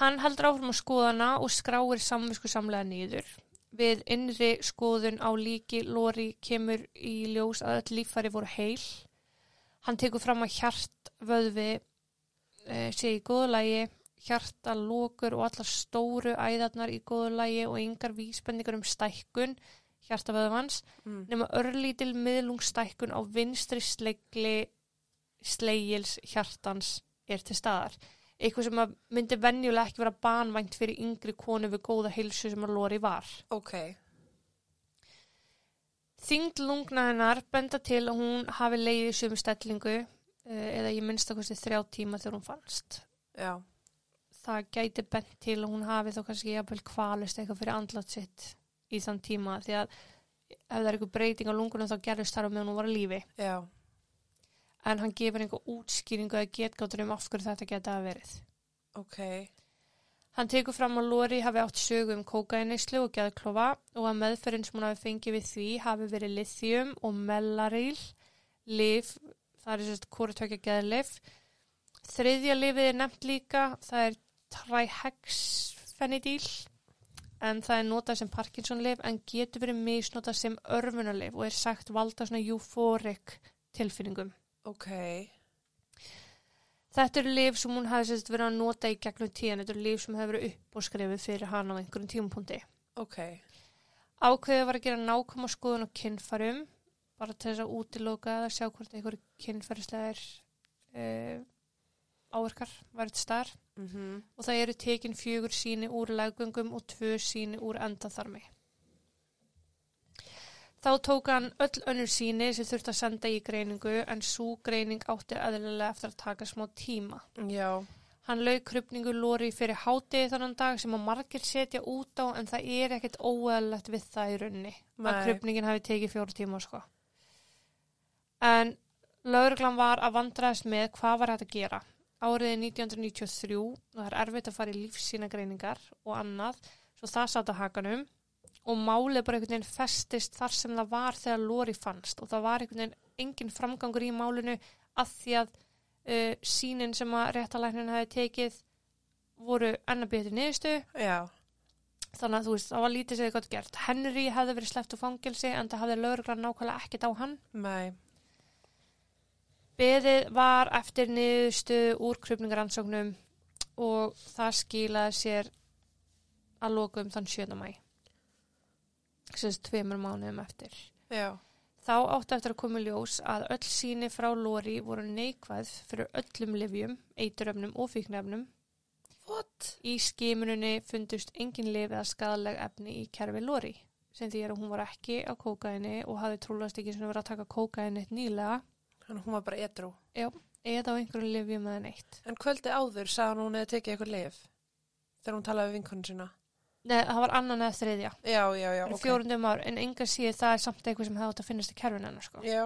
Hann heldur áfram að skoðana og skráir samvisku samlega nýður. Við innri skoðun á líki Lóri kemur í ljós að öll líffæri voru heil. Hann tekur fram að hjart vöðvi e, sé í góðu lagi, hjarta, lókur og allar stóru æðarnar í góðu lagi og yngar vísbendingar um stækkun hjarta vöðvans
Mm.
nema örlítil miðlungsstækkun á vinstri slegli slegils hjartans er til staðar. Eitthvað sem myndi venjulega ekki vera banvænt fyrir yngri konu við góða heilsu sem að Lori var.
Ok.
Þyngd lungna hennar benda til að hún hafi leiðið sömu stellingu eh, eða ég minnst að kosti þrjá tíma þegar hún fannst.
Já.
Það gæti bent til að hún hafi þá kannski jafnvel kvalist eitthvað fyrir andlat sitt í þann tíma því að ef það er eitthvað breyting á lungunum þá gerðist þar á meðan hún var að lífi.
Já.
En hann gefur einhver útskýringu eða getgáttur um af hverju þetta geta að verið.
ok,
Hann tekur fram að Lori hafi átt sögu um kókainneislu og geðklofa og að meðferðin sem hún hafi fengið við því hafi verið lithium og melaril, lif, það er sérst hvori tökja geðlif. Þriðja lifið er nefnt líka, það er trihexfenidíl, en það er notað sem Parkinson-lif en getur verið misnotað sem örfunarlif og er sagt valda svona euphoric tilfinningum.
Ok,
Þetta eru lif sem hún hafi sérst verið að nota í gegnum tíðan, þetta eru lif sem hefur verið upp og skrifið fyrir hana á einhverjum tímapunkti.
ok,
Ákveðið var að gera nákvæma skoðun á kynfærum, bara til þess að útiloka eða sjá hvort einhverju kynfærislegar uh, áverkar væri til staðar.
mhm,
Og það eru tekin fjögur síni úr leggöngum og tvö síni úr endaþarmi. Þá tók hann öll önnur síni sem þurfti að senda í greiningu en svo greining átti eðlilega eftir að taka smá tíma.
já,
Hann lauk krupningu Lóri fyrir hátið þannan dag sem að margir setja út á en það er ekkert óeðlegt við það í rauninni. Að
Nei.
krupningin hafi tekið fjóru tíma sko. En lauruglan var að vandraðast með hvað var hægt að gera. Áriði 1993, og það er erfitt að fara í lífsýnagreiningar og annað, svo það satt á hakanum og málið bara einhvern veginn festist þar sem það var þegar Lóri fannst. Og það var einhvern veginn engin framgangur í málinu að því að uh, sínin sem að réttalæknin hefði tekið voru ennabíði niðurstu
já,
þannig að þú veist, það var lítið sem þið gott gert. Henry hefði verið sleppt úr fangelsi en það hafði lögreglan nákvæmlega ekkert á hann.
Nei,
Beðið var eftir niðurstu úr krupningaransóknum og það skilaði sér að lokum þann 7. mæ sem tveimur mánuðum eftir
já,
Þá átti eftir að koma ljós að öll síni frá Lóri voru neikvæð fyrir öllum livjum, eituröfnum og fíknefnum.
what,
Í skimununni fundust engin lif eða skadaleg efni í kerfi Lóri, sem því að hún var ekki á kókaini og hafði trúlast ekki sem verið að taka kókaini nýlega
hann hún var bara edru.
eða á einhverju livjum eða neitt.
En kvöldi áður sagði hún hefði tekið eitthvað lif þegar hún talaði við vinkonun sína.
Nei, það var annan eða þriðja,
Já, já, já,
okay.
ok.
fjórundum ár, en enga síð það er samt eitthvað sem hefði átt að finnast í kerfinu hennar, sko.
Já,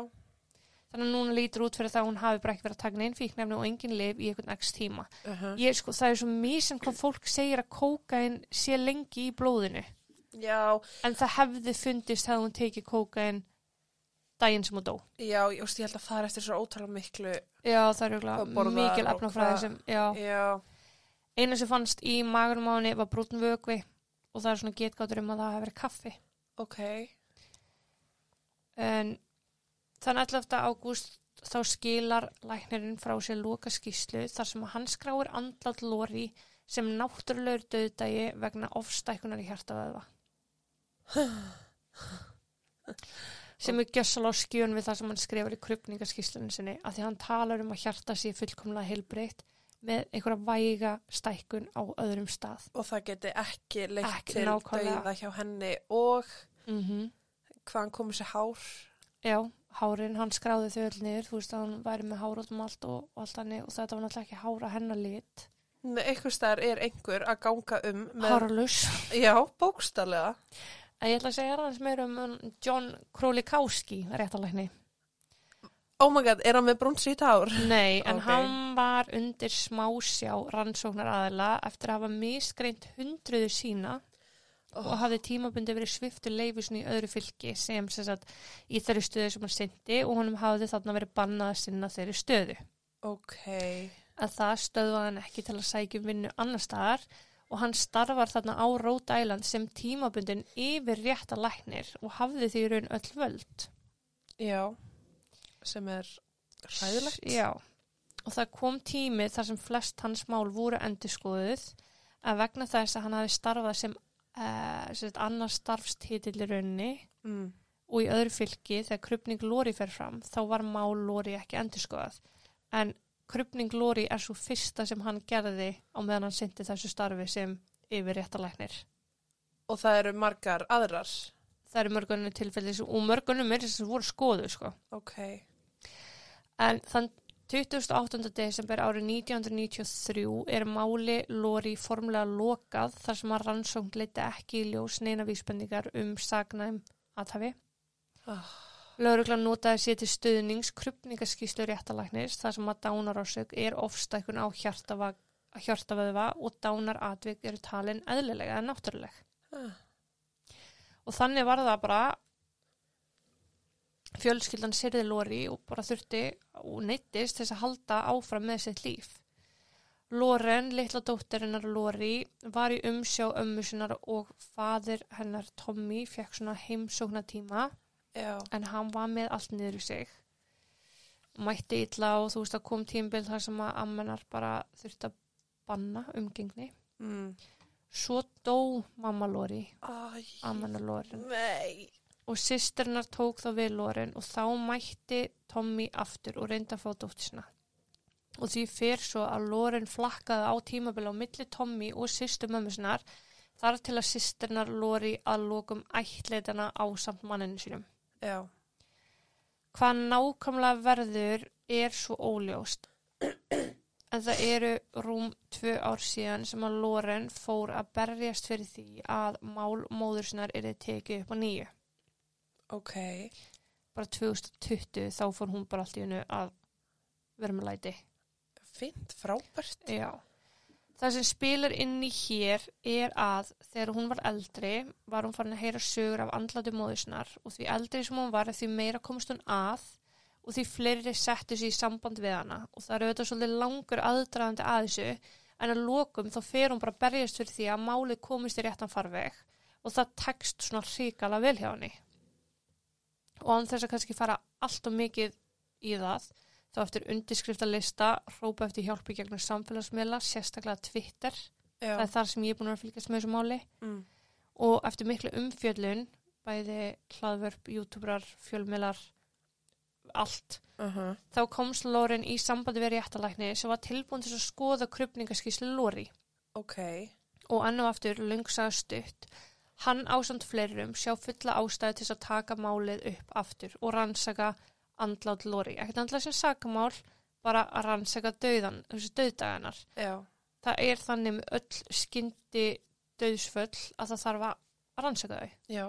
Þannig að núna lítur út fyrir það að hún hafi bara ekki verið að taka neinn fíknefni og engin lif í einhvern x tíma.
uh
Ég, sko, það er svo mísinn hvað fólk segir að kókain sé lengi í blóðinu
já,
en það hefði fundist hefði hún tekið kókain daginn sem hún dó
já, ég, veist, ég held að það er eftir svo ótrúlega miklu,
Já, það er mikil
og
efnafræði
hvað-
sem já.
já,
eina sem fannst í henni var brúnn vögvi og það er svona getgáttur um að það hefði verið kaffi
ok,
en þann 11. ágúst þá skilar læknirinn frá sér loka skýslu þar sem hann skráir andlat lóri sem náttúrulegur döðdagi vegna ofstækunar í hjartavöðva [GASPS] sem er gjössal á skjön við það sem hann skrifar í krupningaskýslunni sinni að því hann talar um að hjarta sé fullkomlega heilbreytt með einhverja væga stækkun á öðrum stað
og það geti ekki leitt
Ekki
til
nákvæmlega.
dauða hjá henni og
mm -hmm.
hvaðan komið sér hár.
Já, hárin, hann skráði þau öll niður, þú veist að hann væri með hár út um allt og, og allt hannig og þetta var náttúrulega ekki hára hennar lit.
Nei, einhver staðar er einhver að ganga um með,
Háralus.
já, bókstarlega.
En ég ætla að segja aðeins meira um John Krolikowski, réttalækni.
Oh my god, er hann með brún sítt hár?
Nei, en
Ok.
hann var undir smásjá rannsóknar aðila eftir að hafa misgreint hundruðu sína
Oh,
og hafði tímabundi verið sviftur leifisn í öðru fylki sem sem sagt í þeirri stöðu sem hann syndi og honum hafði þarna verið bannað að sinna þeirri stöðu.
ok,
að það stöðvaði hann ekki til að sækja um vinnu annar staðar og hann starfar þarna á Rhode Island sem tímabundin yfir rétta læknir og hafði því raun öll völd.
já, sem er hræðilegt.
Já, og það kom tími þar sem flest hans mál voru endurskoðuð að vegna þess að hann hafi starfað sem, uh, sem annar starfstitill í rauninni
Mm.
og í öðru fylki þegar krupning Lóri fer fram þá var mál Lóri ekki endurskoðað en krupning Lóri er svo fyrsta sem hann gerði á meðan hann syndi þessu starfi sem yfir réttalæknir.
Og það eru margar aðrar.
Það eru mörgunum tilfelli og mörgunum er þess að voru skoðu sko.
Ok,
En þann 28. desember árið 1993 er máli Lóri formlega lokað þar sem að rannsókn leiti ekki í ljós neina vísbendingar um sagnæm aðhafi.
Ah.
Lauruglan notaði sér til stuðnings krupningaskíslu réttalæknis þar sem að dánarásök er ofstækun á hjartavöðva og dánaratvik eru talin eðlilega en náttúruleg.
Ah.
Og þannig var það bara fjölskyldan sérði Lóri og bara þurfti og neittist þess að halda áfram með sitt líf. Loren, litla dóttirinnar Lóri, var í umsjá ömmu sinnar og fadir hennar Tommy fekk svona heimsókna tíma
Já.
en hann var með allt niður í sig. Mætti illa og þú veist að kom tímbil þar sem að ammenar bara þurfti að banna umgengni.
Mm.
Svo dó mamma Lóri, Loren.
nei.
og sýsternar tók þá við Loren og þá mætti Tommy aftur og reyndi að fá dóttisina. Og því fyrir svo að Loren flakkaði á tímabili á milli Tommy og sýstu mömmusinar þar til að sýsternar Lori að lokum ættleitana á samt manninu sínum.
Já.
Hvað nákvæmlega verður er svo óljóst. En það eru rúm tvö ár síðan sem að Loren fór að berjast fyrir því að mál móður sinnar er tekið upp á nýju.
Ok.
bara 2020 þá fór hún bara allt í hennu að vera með læti.
Fint, frábært.
Já. Það sem spilar inn í hér er að þegar hún var eldri var hún farin að heyra sögur af andlatu móðusnar og því eldri sem hún var því meira komst hún að og því fleiri settu sér í samband við hana. Og það eru auðvitað svolítið langur aðdraðandi að þessu en að lokum þá fer hún bara að berjast fyrir því að málið komist í réttan farveg. Og það tekst svona hrikala vel hjá henni. Og án þess að kannski fara allt og mikið í það þá eftir undirskriftalista hrópa eftir hjálpi gegnum samfélagsmiðla sérstaklega Twitter,
Já.
það er þar sem ég er búin að fylgjast með þessu máli.
Mm.
og eftir miklu umfjöllun bæði hlaðvörp, youtuberar, fjölmiðlar allt,
Uh -huh.
þá komst Loren í sambandi við réttalækni sem var tilbúin til að skoða krupningaskíslu Lori
Ok.
og og aftur lungsaða stutt hann ásamt fleirum sjá fulla ástæðu til að taka málið upp aftur og rannsaka andlát Lori, ekkert andlát sem sakamál bara að rannsaka döðan þessu döðdaganar
Já.
það er þannig með öll skyndi döðsföll að það þarf að rannsaka þau
Já.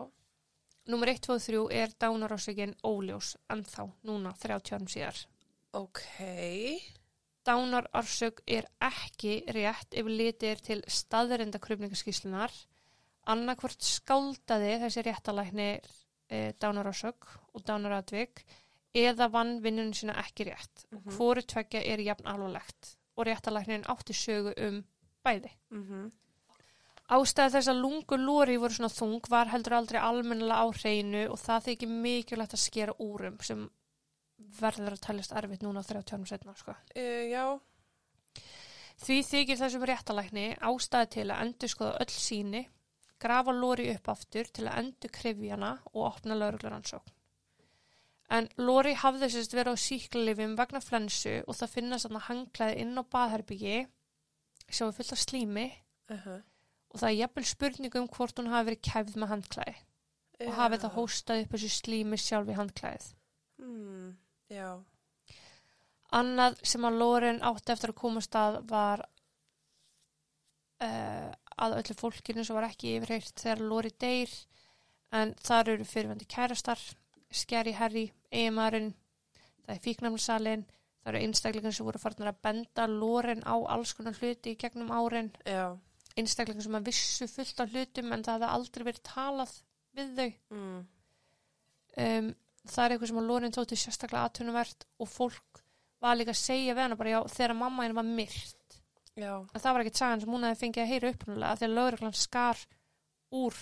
Númer 1, 2 og 3 er dánarásökin óljós ennþá núna 30 árum síðar.
Ok.
dánarársök er ekki rétt ef litið er til staðrenda krupningaskíslunar annarkvort skáldaði þessi réttalækni e, dánarársök og dánaratvik eða vann vinnunum sína ekki rétt.
Mm
mm. hvoru tveggja er jafn alvarlegt og réttalæknin átti sögu um bæði.
Mm
Ástæða þess að lungu lóri voru svona þung var heldur aldrei almennilega á hreinu og það þykir mikilvægt að skera úrum sem verður að taljast erfitt núna 30 árum setna sko.
Uh, já.
Því þykir þessum réttalækni ástæði til að endur skoða öll síni, grafa Lóri upp aftur til að endur krifjana og opna lauruglaransókn. En Lóri hafði sérst verið á síklarlifum vegna flensu og það finnast þarna hanglaði inn á baðherbyggi sem var fullt af slími
Uh -huh.
Og það er jafnvel spurning um hvort hún hafi verið kæfð með handklæði og hafi það hóstað upp þessu slími sjálf í handklæðið.
Mm. Já.
Annað sem að Loren átti eftir að komast að var uh, að öllu fólkinu sem var ekki yfirheirt þegar Lori deyr en þar eru fyrirvændi kærastar, Scary Harry, eiginmaðurinn, það er fíknamlisalinn, það eru einstaklingar sem voru farnar að benda Loren á alls konar hluti í gegnum árin,
Já.
Einstaklingar sem að vissu fullt af hlutum en það hafði aldrei verið talað við þau.
Mm.
um, það er eitthvað sem að Lorin tóti sérstaklega aðtunumvert og fólk var líka að segja við hana bara já þegar mamma henni var myrt en það var ekkert sagan sem hún hefði fengið að heyra uppnulega því að lögreglan skar úr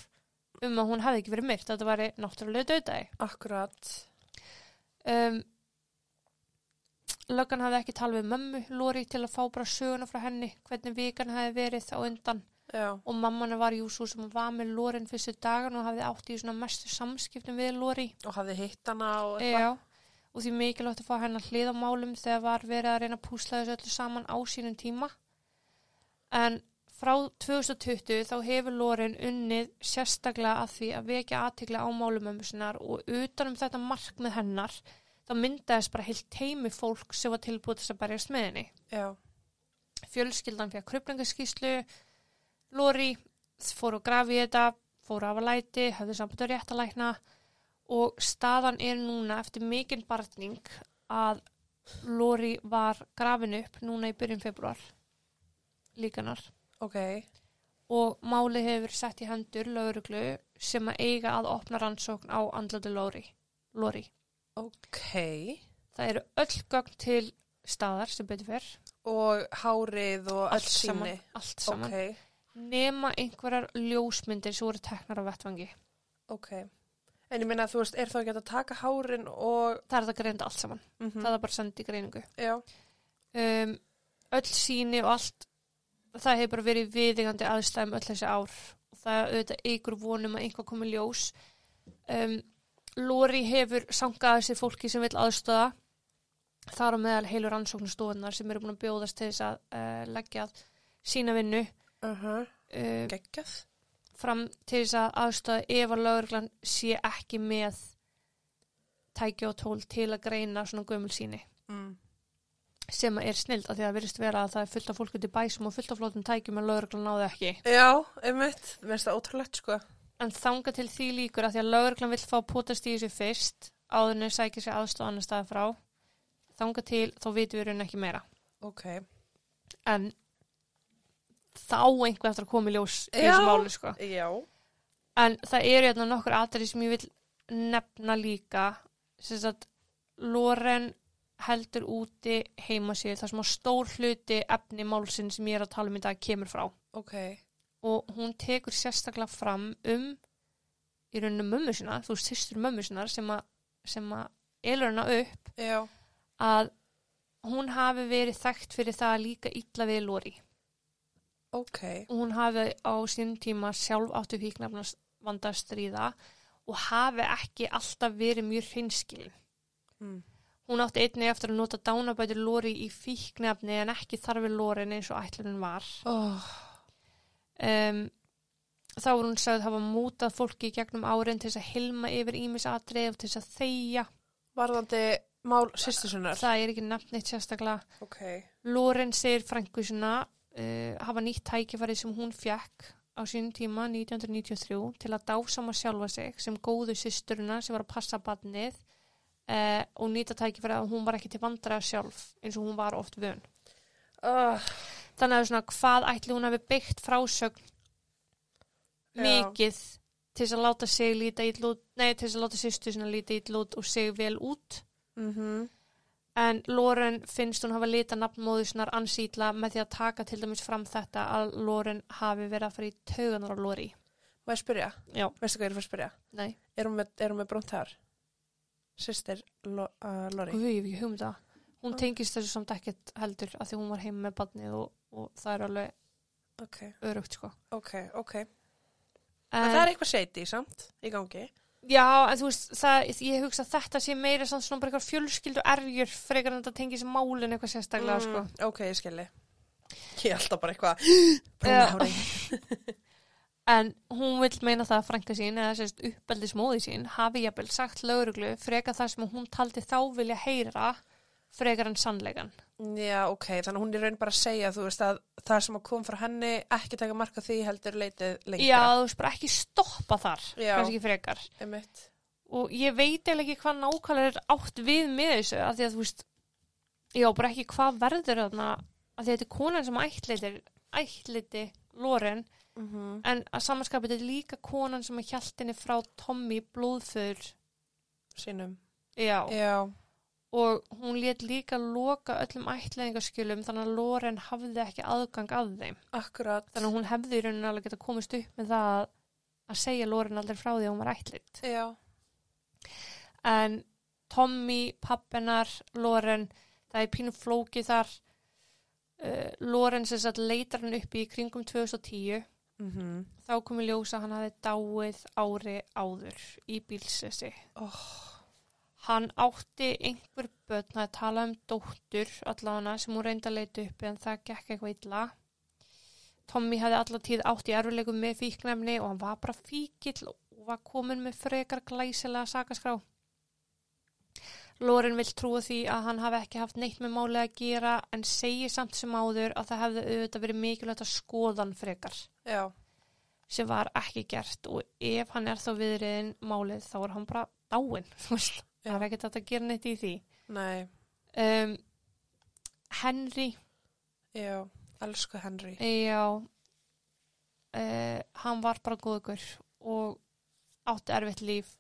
um að hún hefði ekki verið myrt þetta væri náttúrulega döðdægi
Akkurat.
um, löggan hafði ekki talað við mömmu Lori til að fá bara söguna frá henni hvernig vikan hefði verið á undan
Já.
og mamman var jú svo sem var með Lorin fyrstu dagan og hafði átt í svona mestu samskiptum við Lori
Og hafði hitt hana og eitthvað.
Já, og því mikilvægt að fá hennar hlið á málum þegar var verið að reyna að púsla þessu öllu saman á sínum tíma. En frá 2020 þá hefur Loren unnið sérstaklega að því að vekja aðtikla á málumömmu sinnar og utanum þetta markmið hennar þá myndaðist bara heilt teimi fólk sem var tilbúið til þess að berjast með henni.
Já.
Fjölskyldan fyrir krupningaskíslu, Lori fór og grafi þetta, fór af að læti, höfðu samband að réttalækna og staðan er núna eftir mikinn barning að Lori var grafin upp núna í byrjun februar líkanar
ok,
og máli hefur sett í hendur lauruglu sem að eiga að opna rannsókn á andlötu Lori. Lori.
Ok.
Það eru öll gögn til staðar sem betur fyrr.
Og hárið og
Allt
síni.
Allt saman.
Ok,
Nema einhverjar ljósmyndir sem voru teknar á vettvangi.
ok. En ég minna að þú veist, er þá ekki að taka hárin og...
Það er það greint allt saman.
Mm
Það er bara sendið greiningu.
Já,
Um, öll síni og allt, það hefur bara verið viðingandi aðstæðum öll þessi ár. Það auðvitað ykkur vonum að einhvað komi ljós. Um, Lori hefur sangað þessi fólki sem vil aðstöða. Það er á meðal heilur rannsóknustofunar sem eru búin að bjóðast til þess að uh, leggja sína vinnu
uh -huh.
uh,
geggjað.
fram til þess að aðstöða ef að lögreglan sé ekki með tæki og tól til að greina svona gömul síni
Mm.
sem er snild að því að virðist vera að það er fullt af fólk út í bæsum og fullt af flótum tækjum en lögreglan náðu ekki.
Já, einmitt, mér finnst það ótrúlegt, sko.
En þanga til því líkur að því að lögreglan vill fá potast í þessu fyrst áðurinn sækir sér aðstofa annar staði frá. Þanga til þá vitum við raun ekki meira.
Ok.
En þá einhver eftir að koma í ljós í þessu máli sko.
Já.
En það eru hérna nokkur aðrið sem ég vil nefna líka sem sagt Loren heldur úti heima sér þar sem að stór hluti efni málsinn sem ég er að tala um í dag kemur frá
Ok.
Og hún tekur sérstaklega fram um í rauninu mömmu sína, þú veist, sýstur mömmu sínar sem að, sem að elur hana upp
Já.
að hún hafi verið þekkt fyrir það að líka illa við Lori
Ok.
og hún hafi á sínum tíma sjálf áttu fíknefnast vanda að stríða og hafi ekki alltaf verið mjög hreinskilin.
Mm.
Hún átti einnig eftir að nota dánabætur Lori í fíknefni en ekki þarfi Lorin eins og ætlunin var.
Oh.
Um, þá voru hún sagði hafa mútað fólki í gegnum árin til þess að hilma yfir ímisatrið og til þess að þeia.
Varðandi mál sýstusunar.
Það er ekki nefnt neitt sérstaklega.
Ok.
Loren segir frængu sinna uh, hafa nýtt tækifærið sem hún fjekk á sínum tíma 1993 til að dásama sjálfa sig sem góðu systurina sem var að passa badnið uh, og nýta tækifærið að hún var ekki til vandræða sjálf eins og hún var oft vön.
Uh,
Þannig að svona hvað ætli hún hafi byggt frásögn
Já.
mikið til þess að láta sig líta ítl út, nei til þess að láta sýstu líta ítl út og sig vel út
mm
En Loren finnst hún hafa lita nafnmóðu sinnar ansýtla með því að taka til dæmis fram þetta að Loren hafi verið að fara í tauganar á Lori.
Má ég spyrja?
Já.
Veistu hvað ég er að fara að spyrja?
Nei,
Er hún með, með brúnt hár? Sýstir uh, Lori?
guð, ég hef ekki hugmynda. Hún
Ah.
tengist þessu samt ekkert heldur að því hún var heima með badnið og, og það er alveg
Ok,
örugt sko.
ok, ok. En,
En,
það er eitthvað shady, samt, í gangi.
Já, en þú veist, það, ég hugsa að þetta sé meira samt svona bara eitthvað fjölskyldu erjur frekar en þetta tengis málin eitthvað sérstaklega sko.
Mm, ok, ég skilji. Ég er alltaf bara eitthvað. [GASPS] [LAUGHS]
En hún vil meina það að frænka sín eða sérst uppeldismóði sín hafi jafnvel sagt lauruglu frekar það sem hún taldi þá vilja heyra frekar en sannleikan.
Já, ok, þannig hún er raun bara að segja, þú veist, að það sem kom frá henni ekki taka marka því heldur leitið lengra.
Já, þú veist bara ekki stoppa þar,
Já.
kannski ekki frekar.
Einmitt.
Og ég veit eiginlega ekki hvað nákvæmlega er átt við með þessu, af því að þú veist, já, bara ekki hvað verður þarna, af því að þetta er konan sem ættlitir, ættliti Loren,
Mm
en að samanskapið er líka konan sem er hjæltinni frá Tommy blóðföður,
Sínum.
já.
Já,
og hún let líka loka öllum ætlaðingaskjölum þannig að Loren hafði ekki aðgang að þeim.
Akkurat.
þannig að hún hefði í rauninni alveg geta komist upp með það að, segja Loren aldrei frá því að hún var ætlit
Já,
en Tommy, pappinar, Loren það er pínu flókið þar. Uh, Loren sem sagt leitar hann upp í kringum 2010
mm
þá kom í ljós að hann hafi dáið ári áður í bílsessi
Oh.
Hann átti einhver börn að tala um dóttur allavega sem hún reyndi að leita upp en það gekk eitthvað illa. Tommy hefði allar tíð átt í erfileikum með fíknefni og hann var bara fíkill og var komin með frekar glæsilega sakaskrá. Loren vill trúa því að hann hafi ekki haft neitt með málið að gera en segir samt sem áður að það hefði auðvitað verið mikilvægt að skoðan frekar
Já,
sem var ekki gert og ef hann er þá viðriðin málið þá er hann bara dáin, þú veist. Það er ekkert að gera neitt í því.
Nei,
Um, Henry,
já, elsku Henry.
já, uh, hann var bara góðugur og átti erfitt líf,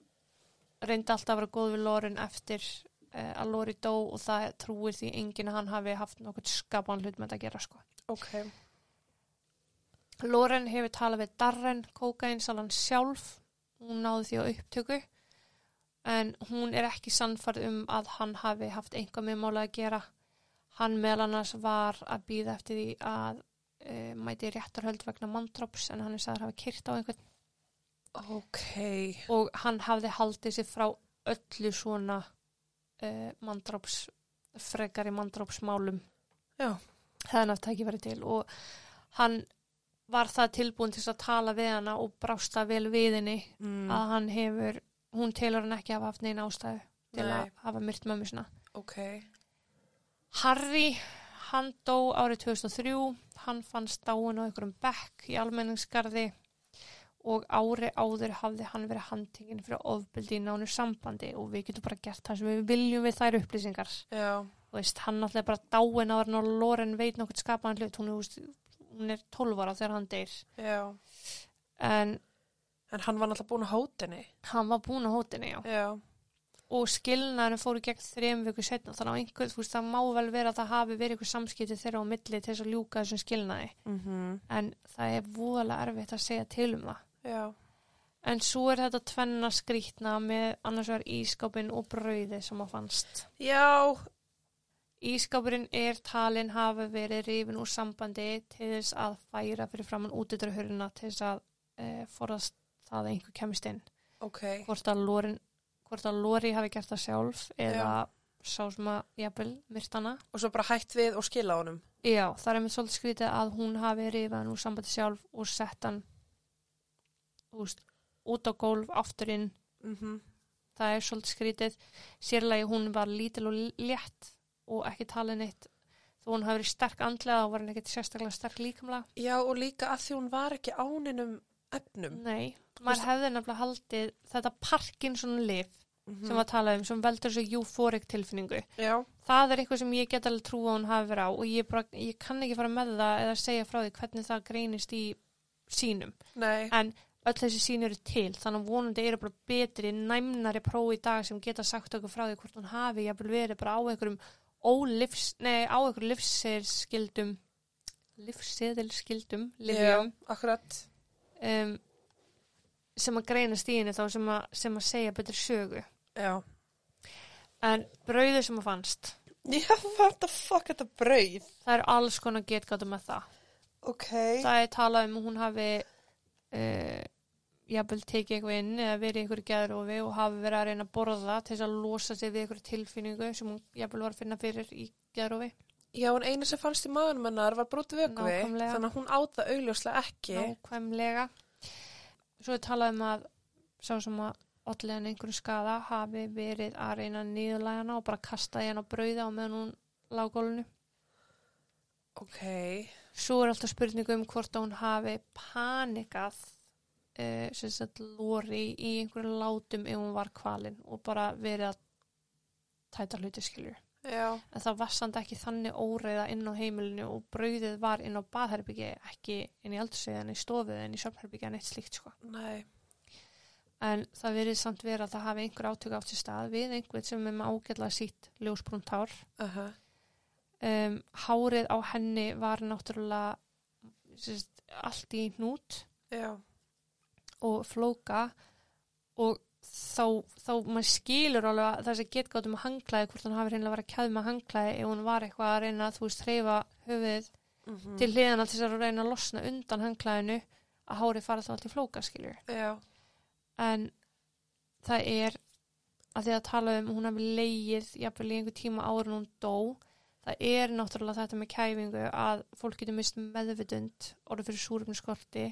reyndi alltaf að vera góð við Loren eftir uh, að Lori dó og það trúir því enginn að hann hafi haft nokkuð skapan hlut með þetta að gera, sko.
Ok,
Loren hefur talað við Darren, kókainsalan sjálf, hún náði því á upptöku, en hún er ekki sannfarð um að hann hafi haft einhvað með mála að gera. Hann meðal annars var að býða eftir því að uh, mæti réttarhöld vegna manndróps en hann er sagður að hafa kyrt á einhvern.
Ok,
og hann hafði haldið sér frá öllu svona uh, manndróps, frekari manndrópsmálum.
já,
Það er náttúrulega ekki verið til. Og hann var það tilbúin til að tala við hana og brásta vel við henni
mm,
að hann hefur, hún telur hann ekki hafa haft neina ástæðu til
Nei.
að hafa myrt mömmu sinna.
ok,
Harry, hann dó árið 2003, hann fannst dáin á einhverjum bekk í almenningsgarði og ári áður hafði hann verið handtingin fyrir ofbeldi í nánu sambandi og við getum bara gert það sem við viljum við þær upplýsingar. veist, hann náttúrulega bara dáin áður en Loren veit nokkuð skapaðan hlut, hún er 12 ára þegar hann deyr.
já.
En
En hann var náttúrulega búin að hóta henni.
hann var búin á hótinni, já.
Já,
og skilnaðurinn fóru gegn þrejum viku setna þannig að einhver, þú veist, það má vel vera að það hafi verið einhver samskipti þeirra á milli til þess að ljúka þessum skilnaði.
Mm
en það er voðalega erfitt að segja til um það.
Já,
en svo er þetta tvenna skrítna með annars vegar ískápin og brauði sem að fannst.
Já,
Ískápurinn er talin hafa verið rifin úr sambandi til þess að færa fyrir framann útidrahurina til þess að e, forðast það að einhver kemist inn
ok,
hvort að, Lorin, hvort að Lori hafi gert það sjálf eða sá sem að jafnvel myrt hana
og svo bara hætt við og skila honum.
Já, það er með svolítið skrítið að hún hafi rifað úr sambandi sjálf og sett hann úst, út á gólf aftur inn.
Mm
Það er svolítið skrítið. Sérlega hún var lítil og létt og ekki talið neitt. Þó hún hafi verið sterk andlega og var hann ekkert sérstaklega sterk líkamlega.
Já, og líka að því hún var ekki áninum efnum.
Nei, maður hefði nefnilega haldið þetta Parkinson lif
Mm
sem var talað um sem veldur þessu eufórik tilfinningu.
Já,
Það er eitthvað sem ég get alveg trú að hún hafi verið á og ég, bara, ég kann ekki fara með það eða segja frá því hvernig það greinist í sínum.
nei,
En öll þessi sín eru til, þannig að vonandi eru bara betri, næmnari próf í dag sem geta sagt okkur frá því hvort hún hafi jafnvel verið bara á einhverjum ólifs, nei, á einhverjum livsseðilskildum, livsseðilskildum, livjum,
akkurat.
Um, sem að greinast í henni þá sem að, sem að segja betri sögu.
Já.
En brauðu sem að fannst,
Já, what the fuck, þetta brauð.
það er alls konar getgátum með það.
Ok.
Það er talað um hún hafi uh, jafnvel tekið eitthvað inn eða verið einhverju geðrófi og hafi verið að reyna að borða til þess að losa sig við einhverju tilfinningu sem hún jafnvel var að finna fyrir í geðrófi.
Já, en eina sem fannst í maðunum hennar var vögvi,
Nákvæmlega.
þannig að hún áta augljóslega ekki.
Nákvæmlega. Svo er talað um að sá sem að allega einhverju skada hafi verið að reyna hana og bara kasta í hana brauða á meðan hún lágólinu.
Ok.
Svo er alltaf spurningu um hvort að hún hafi panikað uh, sem sagt lóri í einhverjum látum ef hún var kvalin og bara verið að tæta hluti skiljur.
Já,
En það var samt ekki þannig óreiða inn á heimilinu og brauðið var inn á baðherbyggi, ekki inn í aldursvið en í stofið en í söfnherbyggi en eitt slíkt sko.
nei.
En það verið samt verið að það hafi einhver átök átt sér stað við einhvern sem er með ágætlega sítt ljósbrúnt hár.
Uh -huh.
um, hárið á henni var náttúrulega sérst, allt í hnút
Já,
og flóka og þá, þá maður skilur alveg að þessi getgáttum að hangklæði hvort hann hafi reynilega verið að kæða með hangklæði ef hún var eitthvað að reyna þú veist hreyfa höfuðið
mm
til hliðana til þess að reyna að losna undan hangklæðinu að hárið fara þá í flóka skilur
já,
en það er að því að tala um hún hafi leigið jafnvel í einhver tíma áður en hún dó það er náttúrulega þetta með kæfingu að fólk getur mist meðvitund orðið fyrir súrumniskorti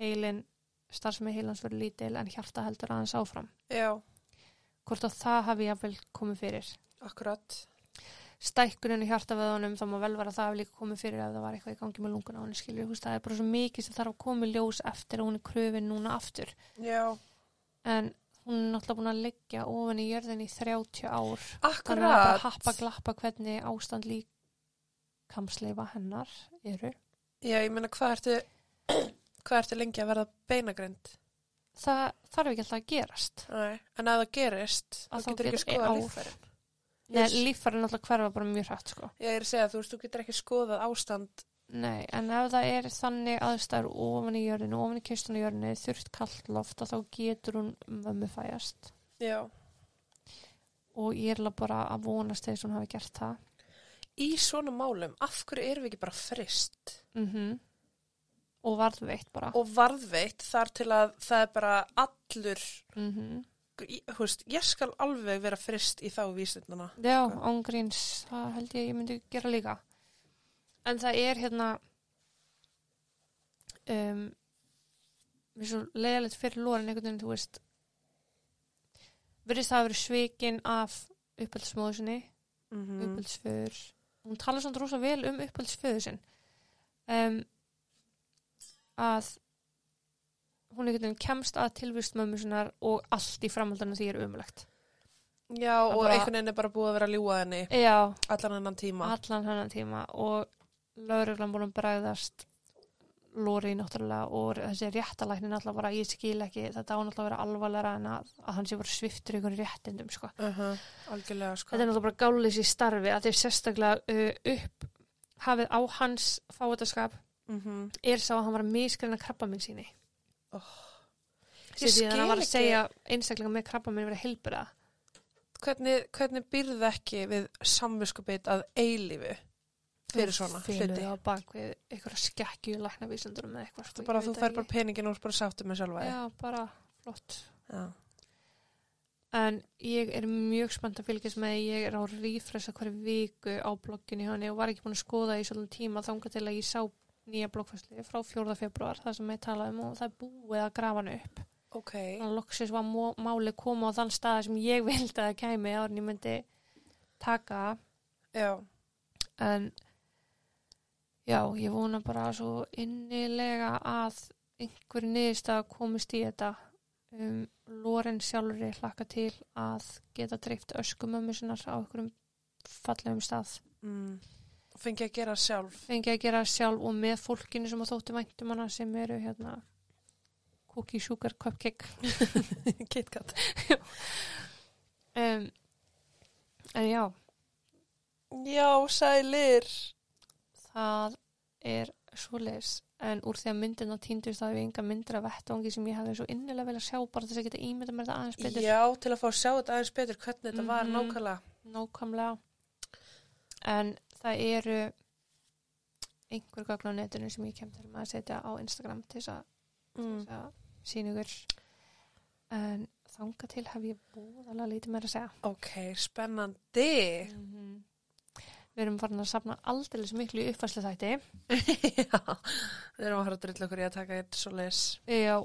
heilin, starfsemi heilans verður lítil en hjarta heldur aðeins áfram
já,
hvort að það hafi jafnvel komið fyrir
akkurat.
stækkunin í hjartaveðunum þá má vel vera að það hafi líka komið fyrir ef það var eitthvað í gangi með lunguna á henni skilur, veist, það er bara svo mikið sem þarf að koma ljós eftir að hún er kröfin núna aftur
Já,
en hún er náttúrulega búin að liggja ofan í jörðin í 30 ár. Þannig að
Akkurat.
happa glappa hvernig ástand líkamsleifa hennar eru.
Já, ég meina, hvað ertu, hvað ertu lengi að verða beinagrind?
Það þarf ekki alltaf að gerast.
Nei, en ef það gerist,
Að
þá
þá
getur ekki
ár.
líffærin.
Nei,
Yes.
líffæri náttúrulega hverfa bara mjög hrætt, sko.
Ég er að segja, þú veist, þú getur ekki skoðað ástand.
Nei, en ef það er þannig aðstæður ofan í jörðinu, ofan í kistunni jörðinu, þurft kallt loft, að þá getur hún mömmu fæjast.
Já.
Og ég er bara að vonast þess að hún hafi gert það.
Í svona málum, af hverju erum við ekki bara frist?
Mm Og varðveitt bara.
Og varðveitt þar til að það er bara allur,
Mm
í- þú veist, ég skal alveg vera frist í þá vísindana.
Já, ángríns, það held ég að ég myndi gera líka. En það er hérna, um, við svo leiðalegt fyrir lórin einhvern veginn, þú veist, verðist það að vera svikin af upphaldsmóðu sinni,
Mm
upphaldsföður. Hún talar svona rosa vel um upphaldsföður sinn. Um, að hún einhvern veginn kemst að tilvist mömmu sinnar og allt í framhaldinu því er umlegt.
Já,
Það
og
bara-
einhvern veginn er bara búið að vera að ljúa henni
Já,
allan hennan tíma.
allan hennan tíma og lauruglan búin að bræðast Lóri náttúrulega og þessi réttalæknin náttúrulega bara ég skil ekki þetta á náttúrulega að vera alvarlega en að, að hann sé bara sviftur ykkur réttindum sko.
Uh Algjörlega, sko.
þetta er náttúrulega bara gális í starfi að þeir sérstaklega uh, upp hafið á hans fáitaskap
Mm
er sá að hann var að miskreina krabba minn síni
Oh.
Því að hann var að segja einstaklega með krabba minn verið heilbura
Hvernig, hvernig býrðu ekki við samviskupið að eilífu fyrir svona hluti?
það bak við einhverja skekkju læknavísendur með eitthvað
Þú bara, þú fær bara peningin og bara sáttu með sjálfa.
Já, bara flott
Já.
En ég er mjög spennt að fylgjast með, ég er á rífresa hverju viku á blogginu henni og var ekki búin að skoða í svolítið tíma þanga til að ég sá nýja bloggfæsli frá 4. februar, það sem ég talaði um og það er búið að grafa hann upp.
Ok.
Þannig að loksis var málið koma á þann stað sem ég [LAUGHS] vildi að það kæmi áður en ég myndi taka.
Já.
en já, ég vona bara svo innilega að einhver niðurstað komist í þetta um, Loren sjálfur hlakka til að geta dreift öskumömmu sinnar á einhverjum fallegum stað
Mm. Fengi að gera sjálf.
fengi að gera sjálf og með fólkinu sem að þótti væntum hana sem eru hérna cookie sugar cupcake [LAUGHS]
KitKat.
um, en já,
Já, sælir.
það er svoleiðis en úr því að myndina týndist þá hef ég enga myndir af vettvangi sem ég hefði svo innilega vel að sjá bara þess að geta ímynda mér þetta aðeins betur
Já, til að fá að sjá þetta aðeins betur hvernig þetta var
Mhm.
nákvæmlega.
nákvæmlega en það eru einhver gagn á netinu sem ég kem til að setja á Instagram til þess að,
Mm.
að sína ykkur en þanga til hef ég búðalega lítið meira að segja
Ok, spennandi.
-hmm. við erum farin að safna aldrei miklu í uppfæslu þætti [LAUGHS]
Já, við erum að fara að drilla okkur í að taka eitt svo les.
já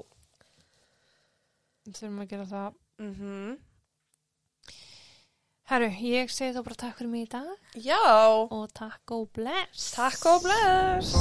þurfum að gera það
Mm
Herru, ég segi þá bara takk fyrir mig í dag.
Já,
og takk og bless.
Takk og bless.